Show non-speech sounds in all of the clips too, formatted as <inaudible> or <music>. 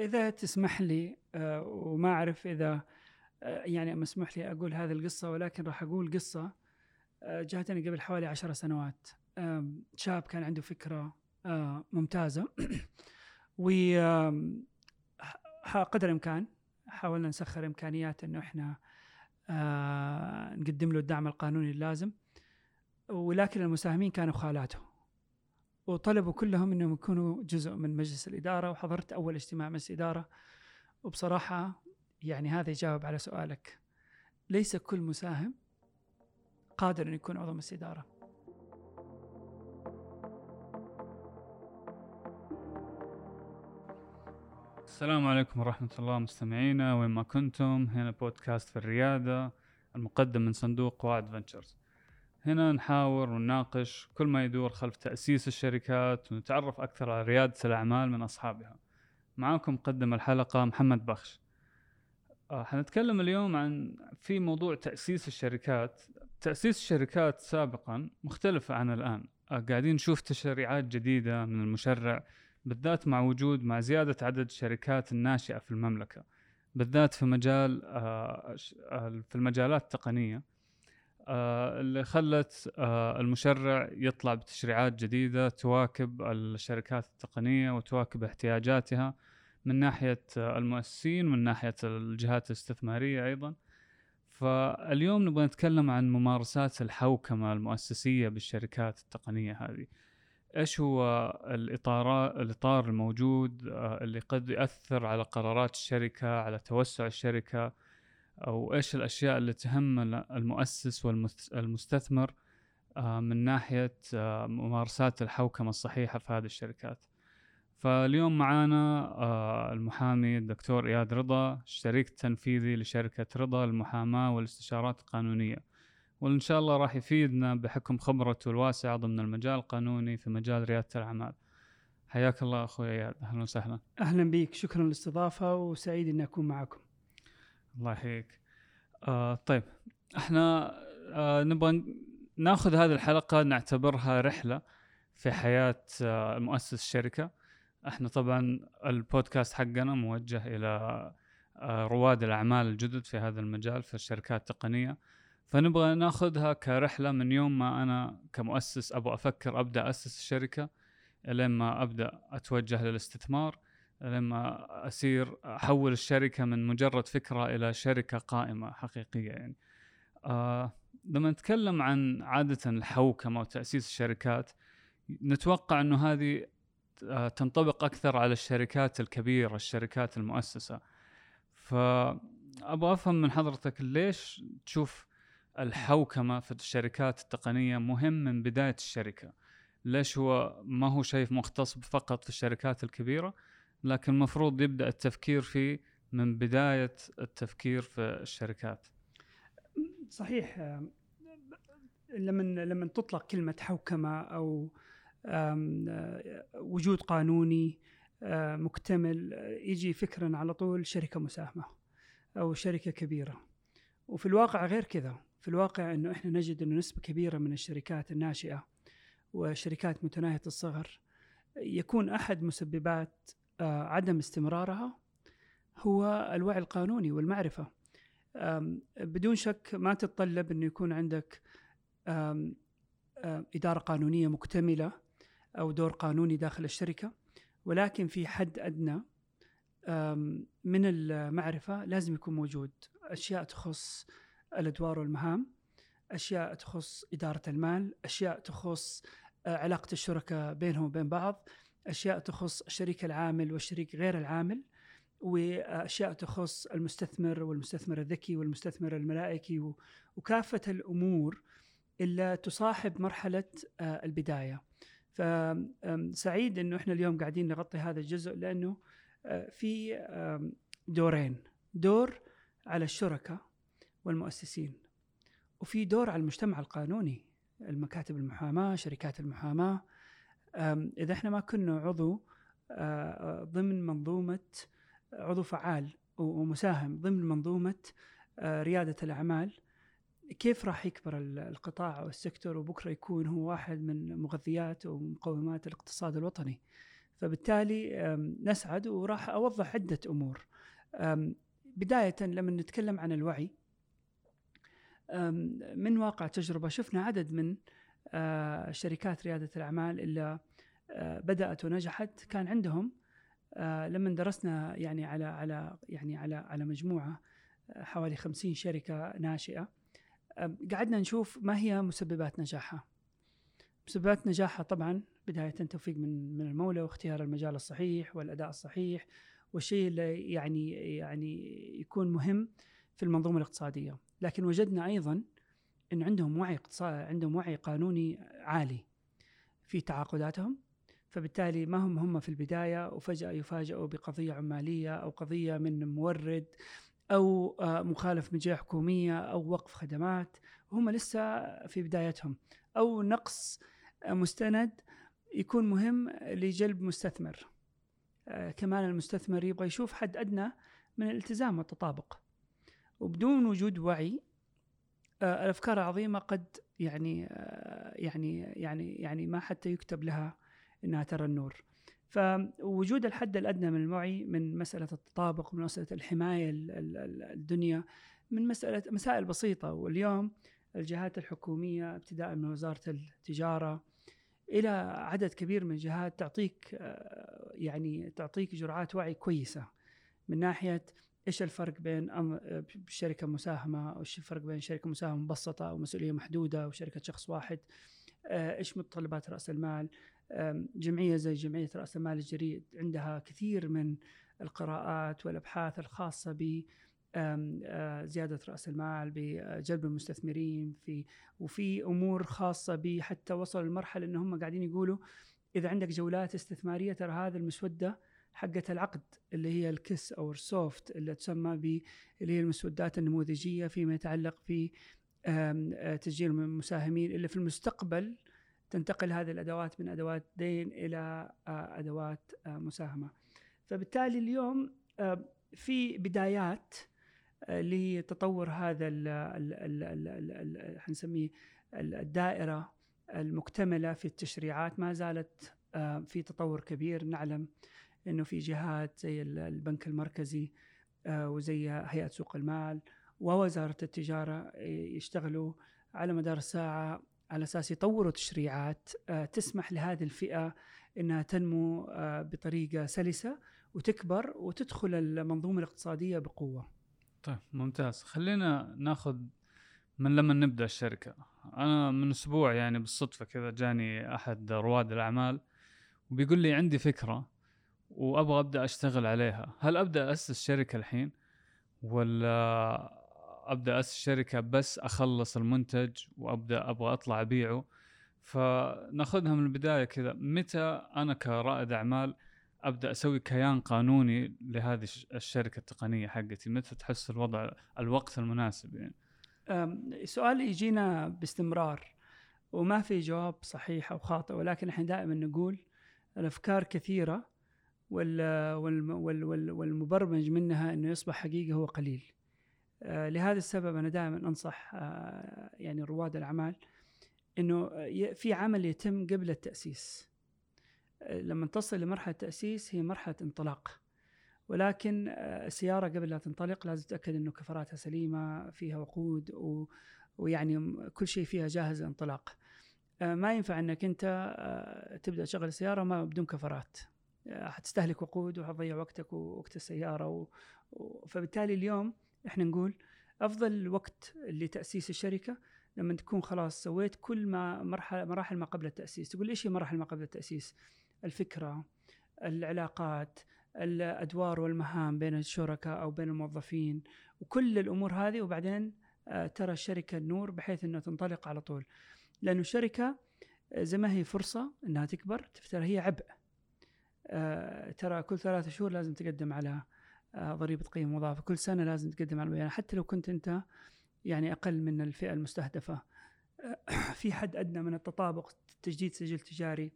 إذا تسمح لي آه، وما أعرف إذا آه، يعني مسموح لي أقول هذه القصة ولكن راح أقول قصة آه، جاتني قبل حوالي عشر سنوات. شاب كان عنده فكرة ممتازة. <clears throat> و قدر الإمكان حاولنا نسخر إمكانيات إنه إحنا نقدم له الدعم القانوني اللازم. ولكن المساهمين كانوا خالاته. وطلبوا كلهم إنهم يكونوا جزء من مجلس الإدارة وحضرت أول اجتماع مجلس إدارة. وبصراحة يعني هذا يجاوب على سؤالك. ليس كل مساهم قادر إن يكون عضو مجلس إدارة. السلام عليكم ورحمة الله مستمعينا وين ما كنتم؟ هنا بودكاست في الريادة المقدم من صندوق وعد فنتشرز هنا نحاور ونناقش كل ما يدور خلف تأسيس الشركات ونتعرف أكثر على ريادة الأعمال من أصحابها. معاكم مقدم الحلقة محمد بخش. آه، حنتكلم اليوم عن في موضوع تأسيس الشركات. تأسيس الشركات سابقا مختلفة عن الآن. آه، قاعدين نشوف تشريعات جديدة من المشرع بالذات مع وجود مع زيادة عدد الشركات الناشئة في المملكة بالذات في مجال آه، في المجالات التقنية. اللي خلت آه، المشرع يطلع بتشريعات جديدة تواكب الشركات التقنية وتواكب احتياجاتها من ناحية آه، المؤسسين ومن ناحية الجهات الاستثمارية أيضا. فاليوم نبغى نتكلم عن ممارسات الحوكمة المؤسسية بالشركات التقنية هذه. إيش هو الاطار الإطار الموجود آه، اللي قد ياثر على قرارات الشركة على توسع الشركة؟ أو إيش الأشياء اللي تهم المؤسس والمستثمر من ناحية آه، ممارسات الحوكمة الصحيحة في هذه الشركات. فاليوم معانا آه، المحامي الدكتور إياد رضا الشريك التنفيذي لشركة رضا للمحاماه والاستشارات القانونية. وإن شاء الله راح يفيدنا بحكم خبرته الواسعة ضمن المجال القانوني في مجال ريادة الأعمال. حياك الله أخوي إياد. أهلا وسهلا. أهلا بك شكرا للاستضافة وسعيد إني أكون معكم. الله يحييك. آه طيب إحنا آه نبغى ناخذ هذه الحلقة نعتبرها رحلة في حياة آه مؤسس الشركة إحنا طبعا البودكاست حقنا موجه إلى آه رواد الأعمال الجدد في هذا المجال في الشركات التقنية. فنبغى ناخذها كرحلة من يوم ما أنا كمؤسس أبغى أفكر أبدأ أسس الشركة لين ما أبدأ أتوجه للاستثمار. لما أصير أحول الشركة من مجرد فكرة إلى شركة قائمة حقيقية يعني. آه لما نتكلم عن عادة الحوكمة وتأسيس الشركات نتوقع أنه هذه آه تنطبق أكثر على الشركات الكبيرة الشركات المؤسسة. فأبغى أفهم من حضرتك ليش تشوف الحوكمة في الشركات التقنية مهم من بداية الشركة؟ ليش هو ما هو شيء مختص فقط في الشركات الكبيرة؟ لكن المفروض يبدأ التفكير فيه من بداية التفكير في الشركات. صحيح لما لما تطلق كلمة حوكمة أو وجود قانوني مكتمل يجي فكرا على طول شركة مساهمة أو شركة كبيرة. وفي الواقع غير كذا. في الواقع إنه إحنا نجد إنه نسبة كبيرة من الشركات الناشئة وشركات متناهية الصغر يكون أحد مسببات عدم استمرارها هو الوعي القانوني والمعرفة. آم، بدون شك ما تتطلب انه يكون عندك إدارة قانونية مكتملة أو دور قانوني داخل الشركة ولكن في حد أدنى آم، من المعرفة لازم يكون موجود. أشياء تخص الأدوار والمهام أشياء تخص إدارة المال أشياء تخص آه، علاقة الشركاء بينهم وبين بعض. أشياء تخص الشريك العامل والشريك غير العامل وأشياء تخص المستثمر والمستثمر الذكي والمستثمر الملائكي وكافة الأمور اللي تصاحب مرحلة آه، البداية. فسعيد إنه إحنا اليوم قاعدين نغطي هذا الجزء لأنه آه، في دورين، دور على الشركاء والمؤسسين وفي دور على المجتمع القانوني المكاتب المحاماة، شركات المحاماة إذا إحنا ما كنا عضو آه، ضمن منظومة عضو فعال ومساهم ضمن منظومة آه، ريادة الأعمال كيف راح يكبر ال- القطاع أو السيكتور وبكرة يكون هو واحد من مغذيات ومقومات الاقتصاد الوطني. فبالتالي نسعد وراح أوضح عدة أمور. بداية لما نتكلم عن الوعي من واقع تجربة؟ شفنا عدد من آه، شركات ريادة الأعمال اللي آه، بدأت ونجحت كان عندهم آه، لما درسنا يعني على على يعني على على مجموعة آه، حوالي 50 شركة ناشئة آه، قعدنا نشوف ما هي مسببات نجاحها. مسببات نجاحها طبعا بداية توفيق من من المولى واختيار المجال الصحيح والأداء الصحيح والشيء اللي يعني يعني يكون مهم في المنظومة الاقتصادية، لكن وجدنا أيضا إن عندهم وعي عندهم وعي قانوني عالي في تعاقداتهم فبالتالي ما هم هم في البداية وفجأة يفاجئوا بقضية عمالية أو قضية من مورد أو آه، مخالف من جهه حكومية أو وقف خدمات وهم لسه في بدايتهم. أو نقص آه، مستند يكون مهم لجلب مستثمر. آه، كمان المستثمر يبغى يشوف حد أدنى من الالتزام والتطابق. وبدون وجود وعي الأفكار العظيمة قد يعني آه، يعني يعني يعني ما حتى يكتب لها إنها ترى النور. فوجود الحد الأدنى من الوعي من مسألة التطابق من مسألة الحماية ال- ال- ال- الدنيا من مسألة مسائل بسيطة واليوم الجهات الحكومية ابتداء من وزارة التجارة إلى عدد كبير من الجهات تعطيك آه، يعني تعطيك جرعات وعي كويسة من ناحية إيش الفرق بين شركة مساهمة أو إيش الفرق بين شركة مساهمة مبسطة أو مسؤولية محدودة وشركه شخص واحد؟ آه، إيش متطلبات رأس المال؟ جمعية زي جمعية رأس المال الجريء عندها كثير من القراءات والأبحاث الخاصة ب آه، زيادة رأس المال بجلب المستثمرين في وفي أمور خاصة بحتى وصلوا لمرحلة إن هم قاعدين يقولوا إذا عندك جولات استثمارية ترى هذه المسودة حقة العقد اللي هي الكس أو السوفت اللي تسمى ب اللي هي المسودات النموذجية فيما يتعلق في آه، تسجيل المساهمين اللي في المستقبل تنتقل هذه الأدوات من أدوات دين إلى آه، أدوات آه، مساهمة. فبالتالي اليوم في بدايات لتطور هذا حنسميه ال- الدائرة المكتملة في التشريعات ما زالت في تطور كبير نعلم إنه في جهات زي ال- البنك المركزي آه، وزي هيئة سوق المال ووزارة التجارة يشتغلوا على مدار الساعة على أساس يطوروا تشريعات آه، تسمح لهذه الفئة إنها تنمو آه، بطريقة سلسة وتكبر وتدخل المنظومة الاقتصادية بقوة. طيب ممتاز خلينا ناخذ من لما نبدأ الشركة أنا من أسبوع يعني بالصدفة كذا جاني أحد رواد الأعمال وبيقول لي عندي فكرة وأبغى أبدأ أشتغل عليها. هل أبدأ اسس شركه الحين؟ ولا أبدأ اسس شركه بس أخلص المنتج وأبدأ أبغى أطلع أبيعه؟ فنأخذها من البداية كذا. متى أنا كرائد أعمال أبدأ أسوي كيان قانوني لهذه الش- الشركة التقنية حقتي؟ متى تحس الوضع الوقت المناسب يعني؟ سؤال يجينا باستمرار وما في جواب صحيح أو خاطئ ولكن إحنا دائما نقول الأفكار كثيرة والمبرمج منها إنه يصبح حقيقة هو قليل. آه، لهذا السبب أنا دائما أنصح آه، يعني رواد الأعمال إنه في عمل يتم قبل التأسيس. آه، لما تصل لمرحلة التأسيس هي مرحلة انطلاق. ولكن السيارة قبل لا تنطلق لازم تتأكد إنه كفراتها سليمة فيها وقود ويعني كل شيء فيها جاهز للانطلاق. ما ينفع إنك أنت تبدأ تشغل السيارة ما بدون كفرات. حتستهلك وقود وحتضيع وقتك ووقت السيارة و... و... فبالتالي اليوم إحنا نقول أفضل وقت لتأسيس الشركة لما تكون خلاص سويت كل ما مرحله مراحل ما قبل التأسيس. تقول إيش هي مراحل ما قبل التأسيس؟ الفكرة العلاقات الأدوار والمهام بين الشركاء أو بين الموظفين وكل الأمور هذه وبعدين آه، ترى الشركة النور بحيث إنها تنطلق على طول. لأنه الشركة آه، زي ما هي فرصة إنها تكبر ترى هي عبء. ترى كل ثلاثة شهور لازم تقدم على آه، ضريبة قيمة مضافة. كل سنة لازم تقدم على بيان حتى لو كنت أنت يعني أقل من الفئة المستهدفة. آه، <clears throat> في حد أدنى من التطابق تجديد سجل تجاري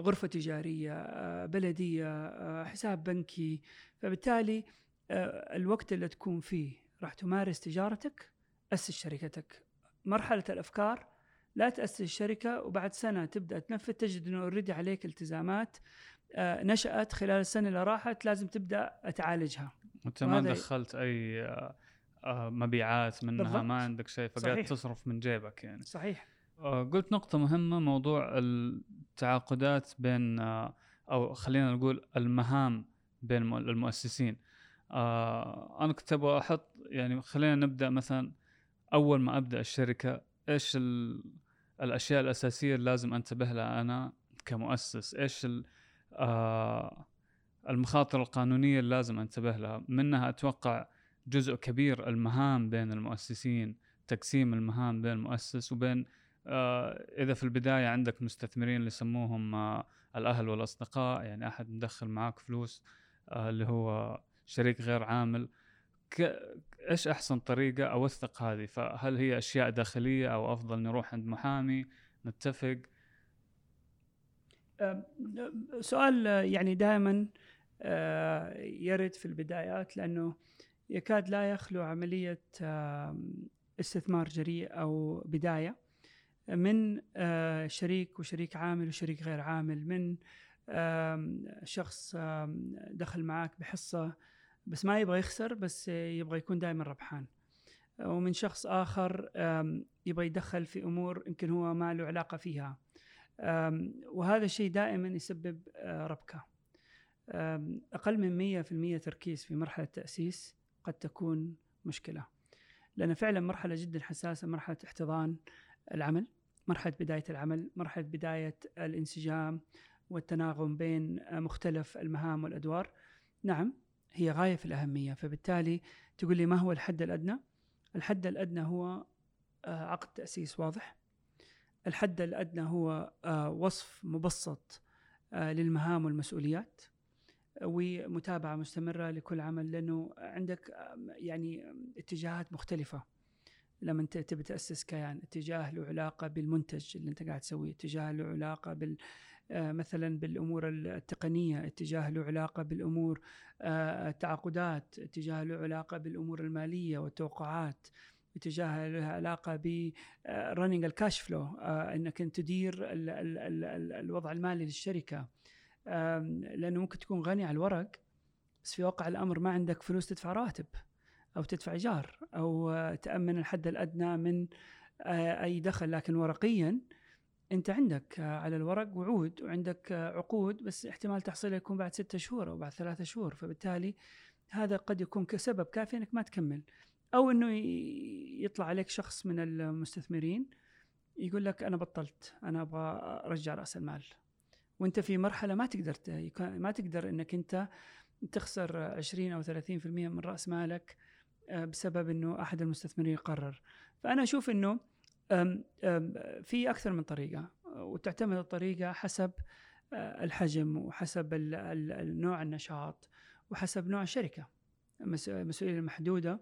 غرفة تجارية آه، بلدية آه، حساب بنكي. فبالتالي آه، الوقت اللي تكون فيه راح تمارس تجارتك أسس شركتك. مرحلة الأفكار لا تأسس الشركة وبعد سنة تبدأ تنفذ تجد إنه already عليك التزامات آه، نشأت خلال السنة اللي راحت لازم تبدأ تعالجها. وانت ما دخلت أي آه، آه، مبيعات منها بالضبط. ما عندك شيء فقاعد تصرف من جيبك يعني. صحيح. قلت نقطة مهمة موضوع التعاقدات بين أو خلينا نقول المهام بين المؤسسين. أنا كنت أبغى أحط يعني خلينا نبدأ مثلا أول ما أبدأ الشركة إيش الأشياء الأساسية اللي لازم أنتبه لها أنا كمؤسس إيش آه المخاطر القانونية اللي لازم أنتبه لها. منها أتوقع جزء كبير المهام بين المؤسسين تقسيم المهام بين المؤسس وبين آه إذا في البداية عندك مستثمرين اللي يسموهم آه الأهل والأصدقاء يعني أحد مدخل معاك فلوس آه اللي هو شريك غير عامل. إيش أحسن طريقة أوثق هذه؟ فهل هي أشياء داخلية أو أفضل نروح عند محامي نتفق؟ سؤال يعني دائما آه، يرد في البدايات لأنه يكاد لا يخلو عملية استثمار جريء أو بداية من آه، شريك وشريك عامل وشريك غير عامل من شخص دخل معك بحصة بس ما يبغى يخسر بس يبغى يكون دائما ربحان. ومن شخص آخر يبغى يدخل في أمور يمكن هو ما له علاقة فيها. وهذا الشيء دائما يسبب آه، ربكة. أقل من 100% تركيز في مرحلة التاسيس قد تكون مشكلة. لأن فعلا مرحلة جدا حساسة مرحلة احتضان العمل مرحلة بداية العمل مرحلة بداية الانسجام والتناغم بين مختلف المهام والأدوار. نعم هي غاية في الأهمية فبالتالي تقول لي ما هو الحد الأدنى؟ الحد الأدنى هو آه، عقد تأسيس واضح. الحد الأدنى هو آه، وصف مبسط آه، للمهام والمسؤوليات ومتابعة مستمرة لكل عمل لأنه عندك يعني اتجاهات مختلفة. لما انت تبي تأسس كيان اتجاه له علاقة بالمنتج اللي انت قاعد تسويه اتجاه له علاقة بال مثلا بالأمور التقنية اتجاه له علاقة بالأمور التعاقدات اتجاه له علاقة بالأمور المالية والتوقعات اتجاه لها علاقة ب رننج الكاش فلو إنك تدير ال ال ال الوضع المالي للشركة. لأنه ممكن تكون غني على الورق بس في واقع الأمر ما عندك فلوس تدفع راتب أو تدفع إيجار أو تأمن الحد الأدنى من آه، أي دخل لكن ورقيا أنت عندك على الورق وعود وعندك عقود بس احتمال تحصيلها يكون بعد ستة شهور أو بعد ثلاثة شهور. فبالتالي هذا قد يكون كسبب كافي إنك ما تكمل. أو إنه يطلع عليك شخص من المستثمرين يقول لك أنا بطلت أنا أبغى ارجع رأس المال. وأنت في مرحلة ما تقدر ما تقدر إنك أنت تخسر 20 أو 30% من رأس مالك آه، بسبب إنه أحد المستثمرين قرر فأنا أشوف إنه في أكثر من طريقة وتعتمد الطريقة حسب آه، الحجم وحسب نوع النشاط وحسب نوع الشركة. المسؤوليه المحدوده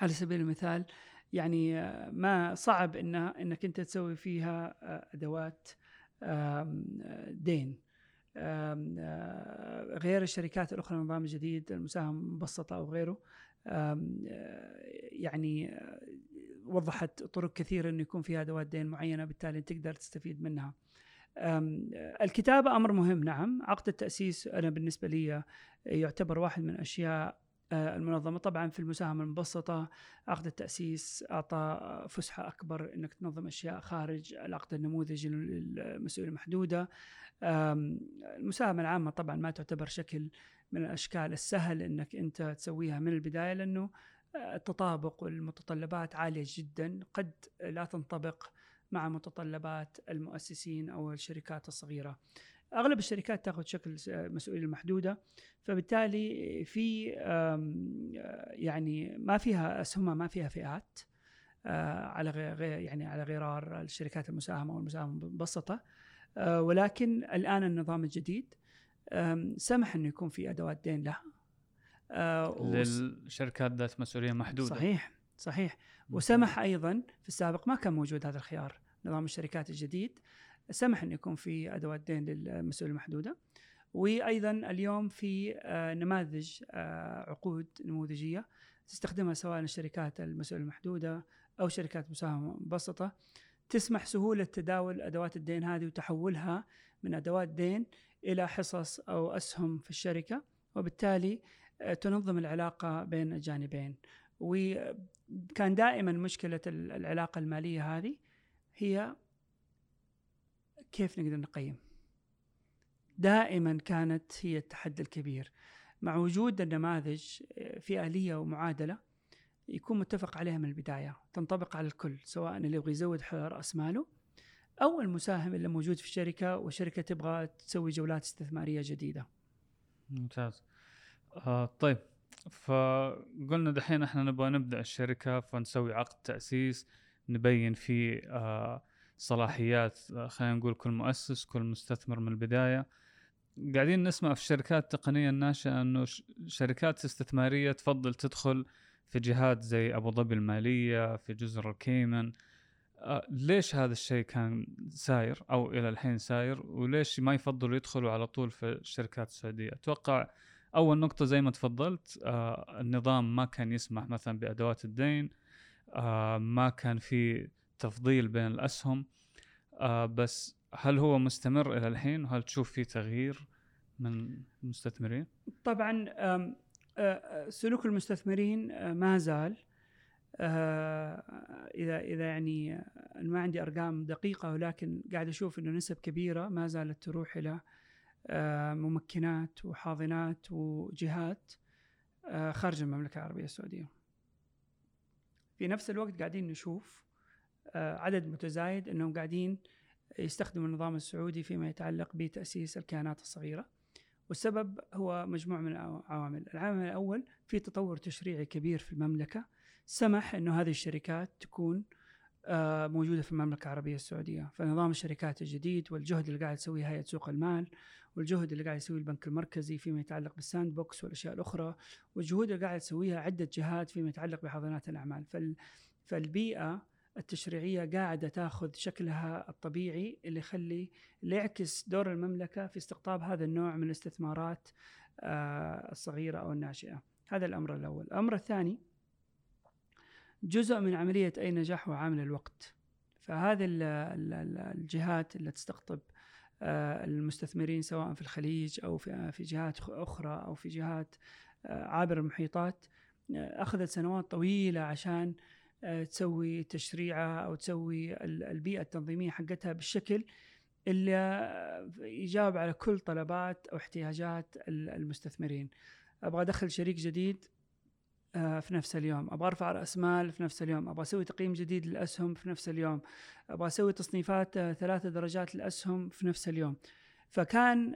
على سبيل المثال يعني آه، ما صعب إنها إنك أنت تسوي فيها آه، أدوات دين. غير الشركات الأخرى النظام الجديد المساهمة المبسطه أو غيره. يعني وضحت طرق كثيرة إنه يكون فيها أدوات دين معينة بالتالي تقدر تستفيد منها. الكتابة أمر مهم نعم، عقد التأسيس أنا بالنسبة لي يعتبر واحد من الاشياء آه، المنظمة. طبعا في المساهمة المبسطة عقد التأسيس أعطى فسحة أكبر أنك تنظم أشياء خارج العقد النموذجي للمسؤولية المحدودة. المساهمة العامة طبعا ما تعتبر شكل من الأشكال السهل أنك أنت تسويها من البداية لأنه التطابق والمتطلبات عالية جدا. قد لا تنطبق مع متطلبات المؤسسين أو الشركات الصغيرة. أغلب الشركات تأخذ شكل مسؤولية محدودة فبالتالي في يعني ما فيها اسهمها ما فيها فئات آه، على غير يعني على غرار الشركات المساهمة والمساهمة المبسطه آه، ولكن الآن النظام الجديد سمح إنه يكون في أدوات دين لها. آه، للشركات ذات مسؤولية محدودة. صحيح صحيح. وسمح أيضا في السابق ما كان موجود هذا الخيار نظام الشركات الجديد. سمح انه يكون في أدوات دين للمسؤوليه المحدودة. وأيضا اليوم في آه، نماذج آه، عقود نموذجية تستخدمها سواء الشركات المسؤوليه المحدودة أو شركات مساهمة مبسطة. تسمح سهولة تداول أدوات الدين هذه وتحولها من أدوات دين إلى حصص أو أسهم في الشركة. وبالتالي تنظم العلاقة بين الجانبين وكان دائما مشكلة العلاقة المالية هذه هي كيف نقدر نقيم. دائما كانت هي التحدي الكبير. مع وجود النماذج آه، في آلية ومعادلة يكون متفق عليها من البداية. تنطبق على الكل سواء اللي يبغى يزود رأس ماله أو المساهم اللي موجود في الشركة والشركة تبغى تسوي جولات استثمارية جديدة. ممتاز. آه طيب. فقلنا دحين إحنا نبغى نبدأ الشركة فنسوي عقد تأسيس نبين فيه آه صلاحيات آه خلينا نقول كل مؤسس كل مستثمر من البداية. قاعدين نسمع في الشركات التقنيه الناشئه إنه شركات استثمارية تفضل تدخل في جهات زي أبو ظبي المالية في جزر الكيمن آه ليش هذا الشيء كان ساير أو إلى الحين ساير؟ وليش ما يفضلوا يدخلوا على طول في الشركات السعودية؟ أتوقع أول نقطة زي ما تفضلت آه النظام ما كان يسمح مثلا بأدوات الدين آه ما كان في تفضيل بين الأسهم آه بس هل هو مستمر إلى الحين؟ وهل تشوف في تغيير من المستثمرين؟ طبعا سلوك المستثمرين ما زال إذا إذا يعني ما عندي أرقام دقيقة ولكن قاعد أشوف إنه نسب كبيرة ما زالت تروح إلى ممكنات وحاضنات وجهات خارج المملكة العربية السعودية. في نفس الوقت قاعدين نشوف عدد متزايد إنهم قاعدين يستخدموا النظام السعودي فيما يتعلق بتأسيس الكيانات الصغيرة. والسبب هو مجموعة من العوامل، العامل الأول في تطور تشريعي كبير في المملكة سمح إنه هذه الشركات تكون موجودة في المملكة العربية السعودية، فنظام الشركات الجديد والجهد اللي قاعد تسويه هيئة سوق المال والجهد اللي قاعد يسويه البنك المركزي فيما يتعلق بال sandbox والأشياء الأخرى والجهود اللي قاعد تسويها عدة جهات فيما يتعلق بحاضنات الأعمال. فال فالبيئة التشريعية قاعدة تاخذ شكلها الطبيعي اللي يخلي اللي يعكس دور المملكة في استقطاب هذا النوع من الاستثمارات الصغيرة أو الناشئة. هذا الأمر الأول. الأمر الثاني جزء من عملية أي نجاح هو عامل الوقت. فهذه الجهات اللي تستقطب المستثمرين سواء في الخليج أو في في جهات أخرى أو في جهات عابر المحيطات أخذت سنوات طويلة عشان تسوي تشريعها أو تسوي البيئة التنظيمية حقتها بالشكل اللي يجاوب على كل طلبات أو احتياجات المستثمرين. أبغى أدخل شريك جديد. في نفس اليوم. أبغى أرفع رأس مال في نفس اليوم. أبغى أسوي تقييم جديد للأسهم في نفس اليوم. أبغى أسوي تصنيفات ثلاثة درجات للأسهم في نفس اليوم. فكان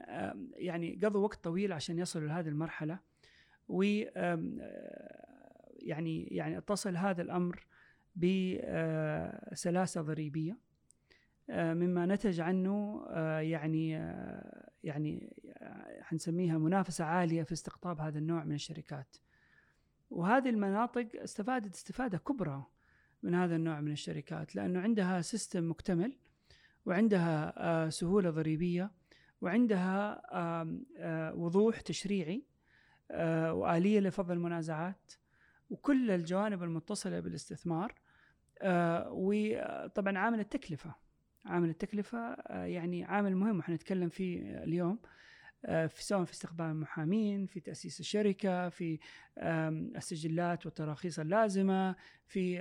يعني قضوا وقت طويل عشان يصلوا لهذه المرحلة و يعني يعني اتصل هذا الأمر بسلاسه ضريبية مما نتج عنه يعني يعني حنسميها منافسة عالية في استقطاب هذا النوع من الشركات. وهذه المناطق استفادت استفادة كبرى من هذا النوع من الشركات لأنه عندها سيستم مكتمل وعندها سهولة ضريبية وعندها وضوح تشريعي وآلية لفض المنازعات وكل الجوانب المتصلة بالاستثمار وطبعا عامل التكلفة عامل التكلفة يعني عامل مهم وحنتكلم فيه اليوم. في سواء في استخدام المحامين في تأسيس الشركة في السجلات والتراخيص اللازمة في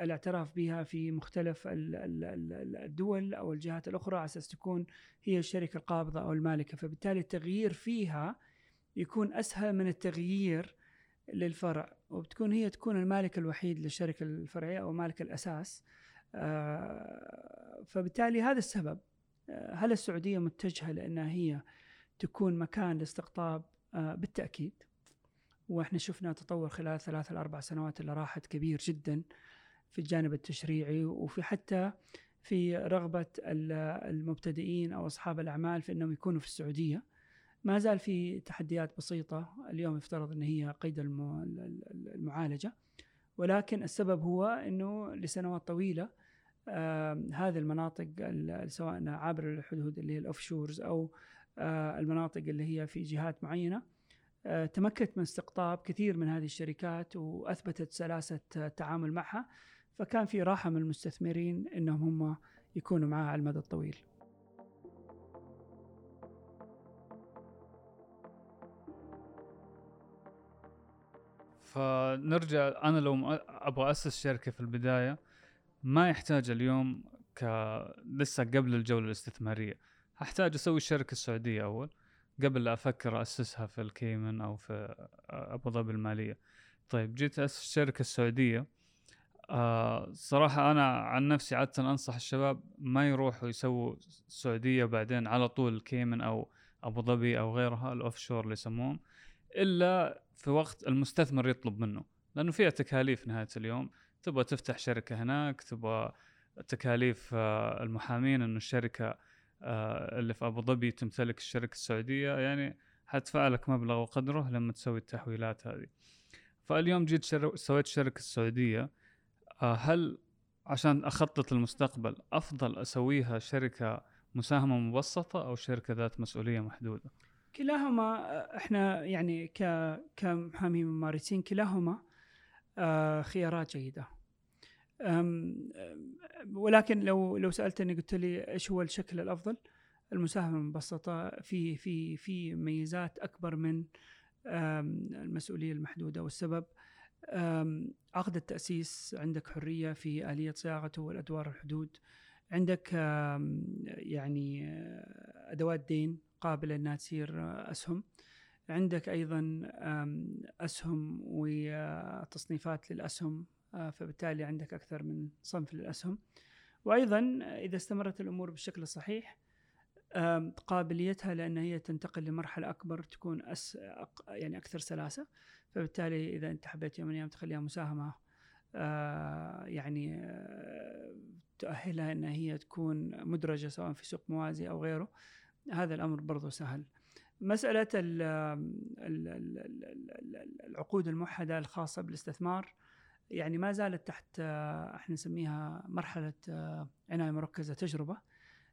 الاعتراف بها في مختلف الدول أو الجهات الأخرى على أساس تكون هي الشركة القابضة أو المالكة. فبالتالي التغيير فيها يكون أسهل من التغيير للفرع وبتكون هي تكون المالك الوحيد للشركة الفرعية أو مالك الأساس. فبالتالي هذا السبب. هل السعودية متجهة لأنها هي تكون مكان لاستقطاب بالتأكيد. وإحنا شفنا تطور خلال ثلاث الأربع سنوات اللي راحت كبير جدا في الجانب التشريعي وفي حتى في رغبة المبتدئين أو أصحاب الأعمال في أنهم يكونوا في السعودية. ما زال في تحديات بسيطة اليوم يفترض أن هي قيد المعالجة. ولكن السبب هو أنه لسنوات طويلة آه هذه المناطق سواء عابر الحدود اللي هي الأوف شورز آه المناطق اللي هي في جهات معينة. آه تمكنت من استقطاب كثير من هذه الشركات وأثبتت سلاسة التعامل معها. فكان في راحة من المستثمرين إنهم هم يكونوا معاه على المدى الطويل. فنرجع أنا لو أبغى أسس شركة في البداية ما يحتاج اليوم ك لسه قبل الجولة الاستثمارية. أحتاج أسوي الشركة السعودية أول قبل لا أفكر أسسها في الكيمن أو في أبو ظبي المالية. طيب جيت أسس الشركة السعودية. آه صراحة أنا عن نفسي عادة أنصح الشباب ما يروحوا يسووا السعودية وبعدين على طول الكيمن أو أبو ظبي أو غيرها الأوف شور اللي يسموهم إلا في وقت المستثمر يطلب منه. لأنه فيها تكاليف نهاية اليوم. تبغى تفتح شركة هناك تبغى تكاليف آه المحامين إنه الشركة آه اللي في أبو ظبي تمتلك الشركة السعودية يعني حتدفع لك مبلغ وقدره لما تسوي التحويلات هذه فاليوم جيت شر... سويت شركة السعودية آه، هل عشان أخطط للمستقبل أفضل أسويها شركة مساهمة مبسطة أو شركة ذات مسؤولية محدودة؟ كلاهما آه، إحنا يعني ك كمحامين ممارسين كلاهما آه، خيارات جيدة. ولكن لو لو سألتني قلت لي إيش هو الشكل الأفضل؟ المساهمة المبسطة في في في ميزات أكبر من المسؤولية المحدودة والسبب عقد التأسيس عندك حرية في آلية صياغته والأدوار الحدود عندك يعني أدوات دين قابلة أنها تصير أسهم عندك أيضا أسهم وتصنيفات للأسهم آه، فبالتالي عندك أكثر من صنف للأسهم. وأيضا إذا استمرت الأمور بالشكل الصحيح قابليتها لأن هي تنتقل لمرحلة أكبر تكون أس يعني أكثر سلاسة. فبالتالي إذا أنت حبيت يوم من الأيام تخليها مساهمة آه يعني آه تؤهلها إن هي تكون مدرجة سواء في سوق موازي أو غيره هذا الأمر برضو سهل. ال العقود الموحدة الخاصة بالاستثمار يعني ما زالت تحت آه، إحنا نسميها مرحلة آه، عناية مركزة تجربة.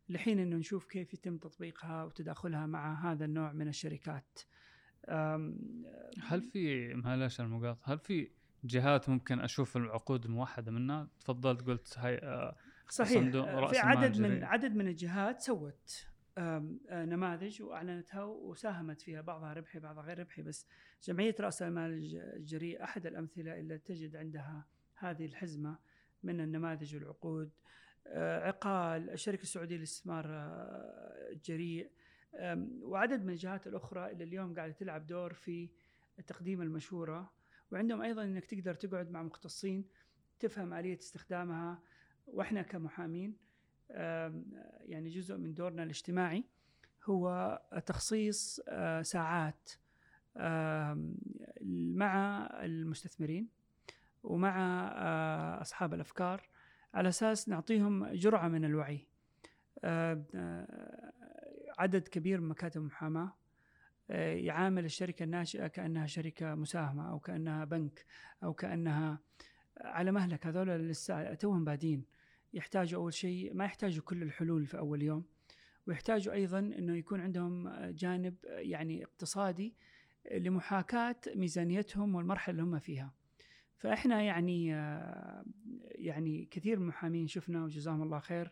لحين إنه نشوف كيف يتم تطبيقها وتداخلها مع هذا النوع من الشركات. هل في معلش المقاطعة هل في جهات ممكن أشوف العقود الموحده منها؟ تفضلت قلت هاي آه، صحيح. في عدد من عدد من الجهات سوت. نماذج وأعلنتها وساهمت فيها بعضها ربحي بعضها غير ربحي بس جمعية رأس المال الجريء أحد الأمثلة اللي تجد عندها هذه الحزمة من النماذج والعقود. عقال الشركة السعودية للاستثمار الجريء وعدد من الجهات الأخرى اللي اليوم قاعدة تلعب دور في تقديم المشوره وعندهم أيضا إنك تقدر تقعد مع مختصين تفهم آلية استخدامها وإحنا كمحامين يعني جزء من دورنا الاجتماعي هو تخصيص آه، ساعات مع المستثمرين ومع آه، أصحاب الأفكار على أساس نعطيهم جرعة من الوعي. عدد كبير من مكاتب المحاماة آه، يعامل الشركة الناشئة كأنها شركة مساهمة أو كأنها بنك أو كأنها على مهلك. هذول لسه توهم بادين. يحتاجوا أول شيء ما يحتاجوا كل الحلول في أول يوم ويحتاجوا أيضا إنه يكون عندهم جانب يعني اقتصادي لمحاكاة ميزانيتهم والمرحلة اللي هم فيها. فإحنا يعني يعني كثير من المحامين شفنا وجزاهم الله خير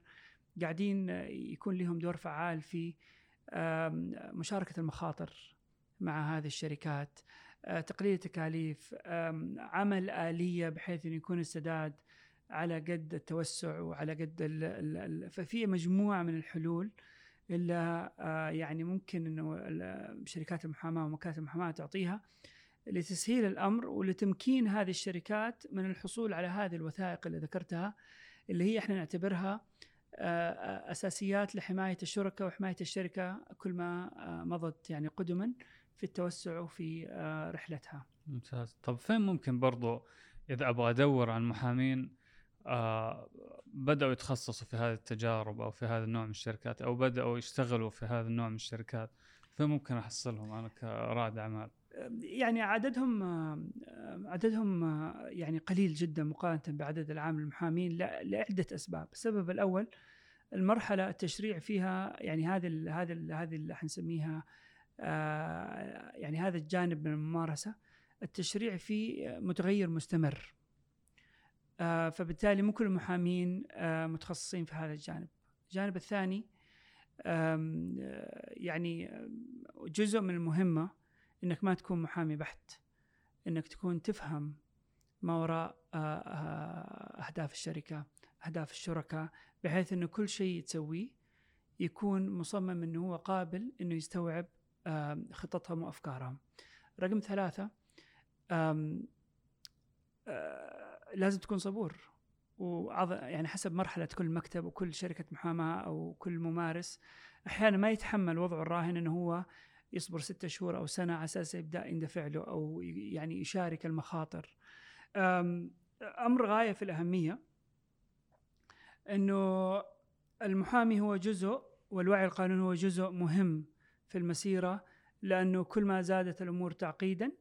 قاعدين يكون لهم دور فعال في مشاركة المخاطر مع هذه الشركات آه، تقليل التكاليف عمل آلية بحيث أن يكون السداد على قد التوسع وعلى قد ال ال ففي مجموعة من الحلول اللي آه، يعني ممكن إنه شركات المحاماة ومكاتب المحاماة تعطيها لتسهيل الأمر ولتمكين هذه الشركات من الحصول على هذه الوثائق اللي ذكرتها اللي هي إحنا نعتبرها آه، أساسيات لحماية الشركاء وحماية الشركة كل ما آه، مضت يعني قدما في التوسع وفي آه، رحلتها. ممتاز، طب فين ممكن برضو إذا أبغى أدور عن محامين آه بدأوا يتخصصوا في هذه التجارب أو في هذا النوع من الشركات أو بدأوا يشتغلوا في هذا النوع من الشركات فين ممكن أحصلهم أنا كرائد أعمال؟ يعني عددهم عددهم يعني قليل جدا مقارنة بعدد العام المحامين لعدة أسباب، السبب الأول المرحلة التشريع فيها يعني هذه هذه هذه اللي حنسميها آه، يعني هذا الجانب من الممارسة التشريع فيه متغير مستمر. آه، فبالتالي مو كل المحامين آه، متخصصين في هذا الجانب. الجانب الثاني آه، يعني جزء من المهمة إنك ما تكون محامي بحت إنك تكون تفهم ما وراء أهداف الشركة أهداف الشركاء بحيث إنه كل شيء تسويه يكون مصمم إنه هو قابل إنه يستوعب خططهم وأفكارهم. رقم ثلاثة لازم تكون صبور. وعض... يعني حسب مرحلة كل مكتب وكل شركة محاماة أو كل ممارس أحيانا ما يتحمل وضعه الراهن أنه هو يصبر ستة شهور أو سنة على أساس يبدأ يندفع له أو يعني يشارك المخاطر. أم، أمر غاية في الأهمية أنه المحامي هو جزء والوعي القانوني هو جزء مهم في المسيرة لأنه كل ما زادت الأمور تعقيدا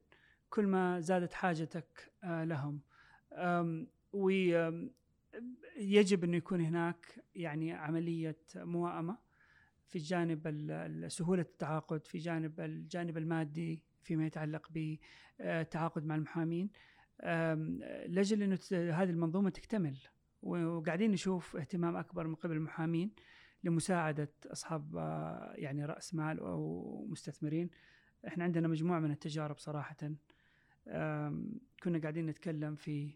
كل ما زادت حاجتك آه، لهم. ويجب أنه يكون هناك يعني عملية موائمة في جانب سهولة التعاقد في جانب الجانب المادي فيما يتعلق بالتعاقد مع المحامين. أنه ت- هذه المنظومة تكتمل وقاعدين نشوف اهتمام أكبر من قبل المحامين لمساعدة أصحاب آه، يعني رأس مال أو مستثمرين. إحنا عندنا مجموعة من التجارب صراحة. أم، كنا قاعدين نتكلم في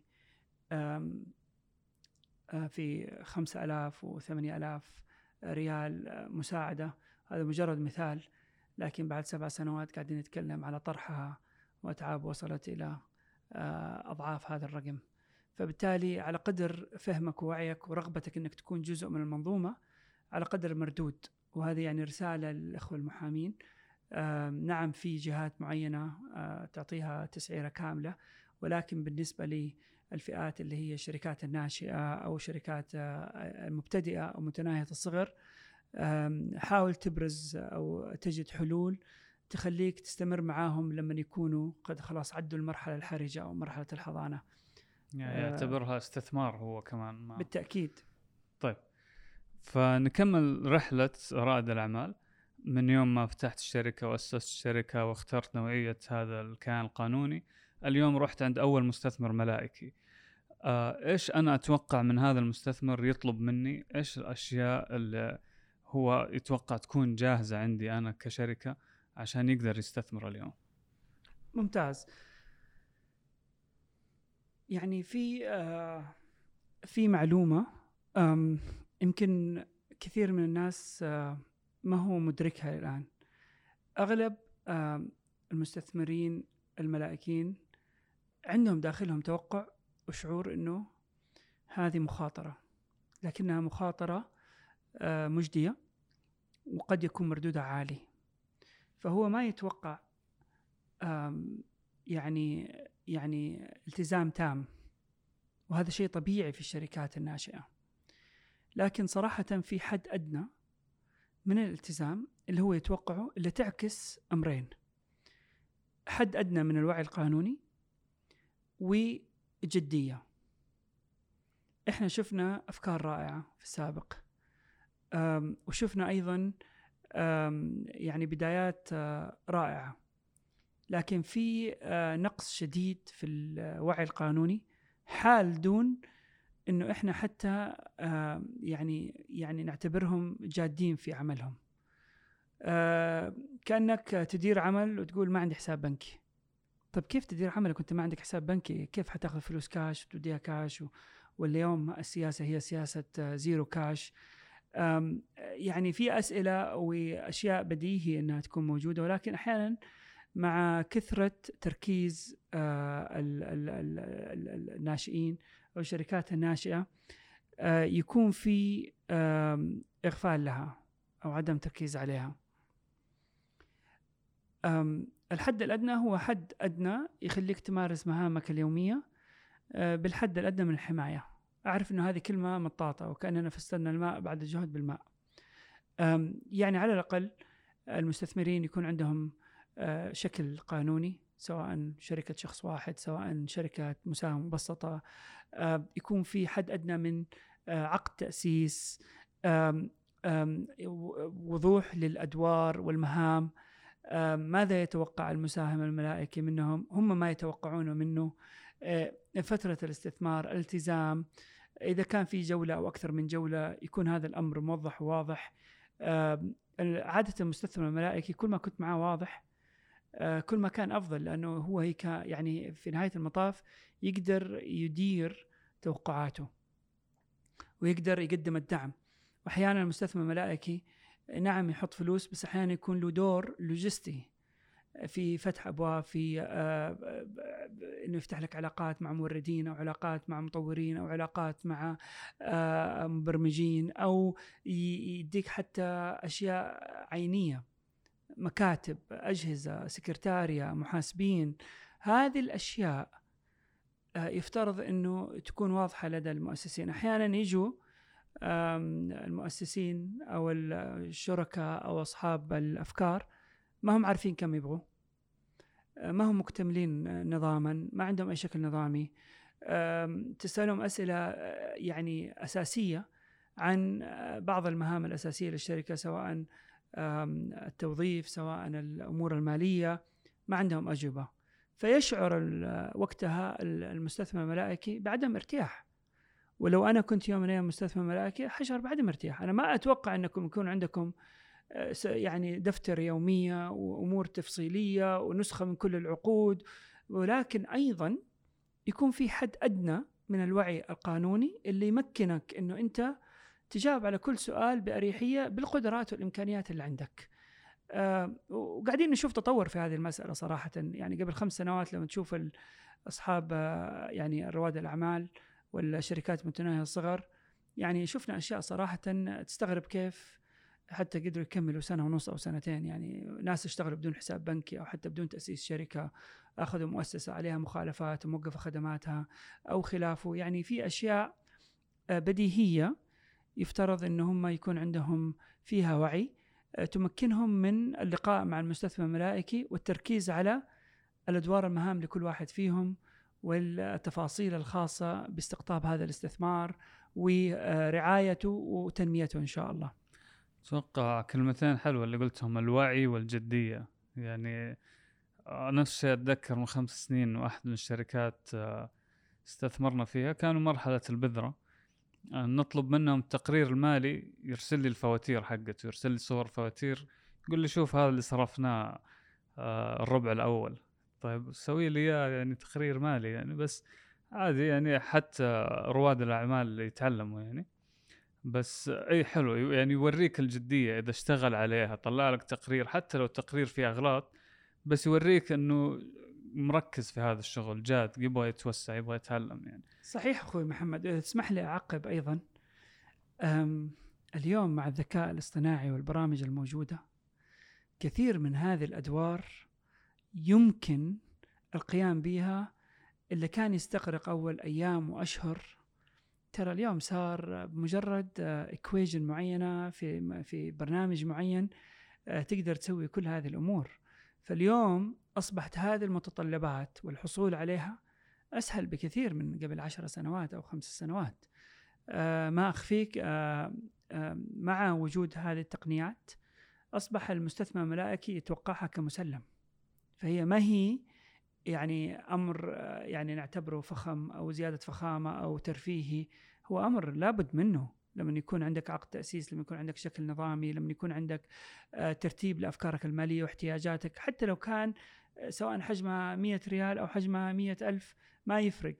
في خمسة ألاف وثمانية ألاف ريال آه، مساعدة. هذا مجرد مثال لكن بعد سبع سنوات قاعدين نتكلم على طرحها وأتعاب وصلت إلى آه، أضعاف هذا الرقم. فبالتالي على قدر فهمك ووعيك ورغبتك أنك تكون جزء من المنظومة على قدر المردود وهذه يعني رسالة للأخوة المحامين. نعم في جهات معينة آه، تعطيها تسعيرة كاملة ولكن بالنسبة للفئات اللي هي الشركات الناشئة أو شركات آه، المبتدئة أو متناهية الصغر حاول تبرز أو تجد حلول تخليك تستمر معاهم لما يكونوا قد خلاص عدوا المرحلة الحرجة أو مرحلة الحضانة يعني آه. يعتبرها استثمار هو كمان ما. بالتأكيد طيب فنكمل رحلة رائد الأعمال من يوم ما فتحت الشركة وأسست الشركة واخترت نوعية هذا الكيان القانوني اليوم رحت عند أول مستثمر ملائكي. آه إيش أنا أتوقع من هذا المستثمر يطلب مني؟ إيش الأشياء اللي هو يتوقع تكون جاهزة عندي أنا كشركة عشان يقدر يستثمر اليوم؟ ممتاز. يعني في آه في معلومة آم، يمكن كثير من الناس آه ما هو مدركها الآن. أغلب آم، المستثمرين الملائكين عندهم داخلهم توقع وشعور أنه هذه مخاطرة لكنها مخاطرة آه، مجدية وقد يكون مردودها عالي. فهو ما يتوقع يعني يعني التزام تام وهذا شيء طبيعي في الشركات الناشئة. لكن صراحة في حد أدنى من الالتزام اللي هو يتوقعه اللي تعكس أمرين. حد أدنى من الوعي القانوني وجدية إحنا شفنا أفكار رائعة في السابق وشفنا أيضا أم، يعني بدايات آه، رائعة لكن في آه، نقص شديد في الوعي القانوني حال دون إنه إحنا حتى يعني يعني نعتبرهم جادين في عملهم. آه، كأنك تدير عمل وتقول ما عندي حساب بنكي. طب كيف تدير عملك وانت ما عندك حساب بنكي؟ كيف حتاخذ فلوس كاش وتوديها كاش و... واليوم السياسة هي سياسة آه، zero cash. آم، يعني في أسئلة وأشياء بديهي إنها تكون موجودة ولكن أحيانا مع كثرة تركيز آه، ال- ال- ال- ال- الناشئين أو الشركات الناشئة آه، يكون في إغفال لها أو عدم تركيز عليها. الحد الأدنى هو حد أدنى يخليك تمارس مهامك اليومية آه، بالحد الأدنى من الحماية. أعرف إنه هذه كلمة مطاطة وكأننا فسرنا الماء بعد الجهد بالماء. يعني على الأقل المستثمرين يكون عندهم آه، شكل قانوني سواء شركة شخص واحد سواء شركة مساهمة مبسطة آه، يكون في حد أدنى من عقد تأسيس وضوح للأدوار والمهام ماذا يتوقع المساهم الملائكي منهم؟ هم ما يتوقعونه منه. آه، فترة الاستثمار الالتزام. إذا كان في جولة أو أكثر من جولة يكون هذا الأمر موضح وواضح. عادة المستثمر الملائكي كل ما كنت معاه واضح. كل ما كان أفضل لأنه هو هيك يعني في نهاية المطاف يقدر يدير توقعاته ويقدر يقدم الدعم. واحيانا المستثمر الملائكي نعم يحط فلوس بس أحيانا يكون له دور لوجستي. في فتح أبواب في آه، آه، إنه يفتح لك علاقات مع موردين أو علاقات مع مطورين أو علاقات مع آه، مبرمجين أو يديك حتى أشياء عينية مكاتب أجهزة سكرتاريا محاسبين. هذه الأشياء يفترض إنه تكون واضحة لدى المؤسسين. أحيانا يجوا المؤسسين أو الشركاء أو أصحاب الأفكار ما هم عارفين كم يبغوا. ما هم مكتملين نظاما ما عندهم أي شكل نظامي. تسألهم أسئلة يعني أساسية عن بعض المهام الأساسية للشركة سواء التوظيف سواء الأمور المالية. ما عندهم أجوبة. فيشعر وقتها المستثمر الملائكي بعدم ارتياح. ولو أنا كنت يوم من الأيام مستثمر ملائكي حشعر بعدم ارتياح أنا ما أتوقع أنكم يكون عندكم آه، يعني دفتر يومية وأمور تفصيلية ونسخة من كل العقود. ولكن أيضا يكون في حد أدنى من الوعي القانوني اللي يمكنك إنه أنت تجاوب على كل سؤال بأريحية بالقدرات والإمكانيات اللي عندك. أه وقاعدين نشوف تطور في هذه المسألة صراحة. يعني قبل خمس سنوات لما تشوف أصحاب آه، يعني رواد الأعمال والشركات متناهية الصغر. يعني شفنا أشياء صراحة تستغرب كيف حتى قدروا يكملوا سنة ونص أو سنتين. يعني ناس اشتغلوا بدون حساب بنكي أو حتى بدون تأسيس شركة أخذوا مؤسسة عليها مخالفات وموقف خدماتها أو خلافه يعني في أشياء آه، بديهية يفترض إن هم يكون عندهم فيها وعي آه، تمكنهم من اللقاء مع المستثمر الملائكي والتركيز على الأدوار المهام لكل واحد فيهم والتفاصيل الخاصة باستقطاب هذا الاستثمار ورعايته وتنميته إن شاء الله. أتوقع كلمتين حلوة اللي قلتهم الوعي والجدية. يعني آه، نفس الشيء أتذكر من خمس سنين واحد من الشركات آه، استثمرنا فيها. كانوا مرحلة البذرة. آه، نطلب منهم التقرير المالي يرسل لي الفواتير حقته يرسل لي صور فواتير يقول لي شوف هذا اللي صرفناه الربع الأول. طيب سوي لي إياه يعني تقرير مالي يعني بس عادي يعني حتى رواد الأعمال يتعلموا يعني. بس إي حلو يعني يوريك الجدية إذا اشتغل عليها طلع لك تقرير حتى لو التقرير فيه أغلاط بس يوريك إنه مركز في هذا الشغل جاد يبغى يتوسع يبغى يتعلم يعني. صحيح أخوي محمد اذا تسمح لي أعقب أيضا؟ اليوم مع الذكاء الاصطناعي والبرامج الموجودة كثير من هذه الأدوار يمكن القيام بها اللي كان يستغرق أول أيام وأشهر. ترى اليوم صار بمجرد ايكويجن معينة في في برنامج معين آه، تقدر تسوي كل هذه الأمور. فاليوم أصبحت هذه المتطلبات والحصول عليها أسهل بكثير من قبل عشر سنوات أو خمس سنوات. آه، ما أخفيك آه، مع وجود هذه التقنيات أصبح المستثمر الملائكي يتوقعها كمسلم. فهي ما هي يعني أمر يعني نعتبره فخم أو زيادة فخامة أو ترفيهي هو أمر لابد منه. لما يكون عندك عقد تأسيس لما يكون عندك شكل نظامي لما يكون عندك آه، ترتيب لأفكارك المالية واحتياجاتك حتى لو كان آه، سواء حجمها 100 ريال أو حجمها 100 ألف ما يفرق.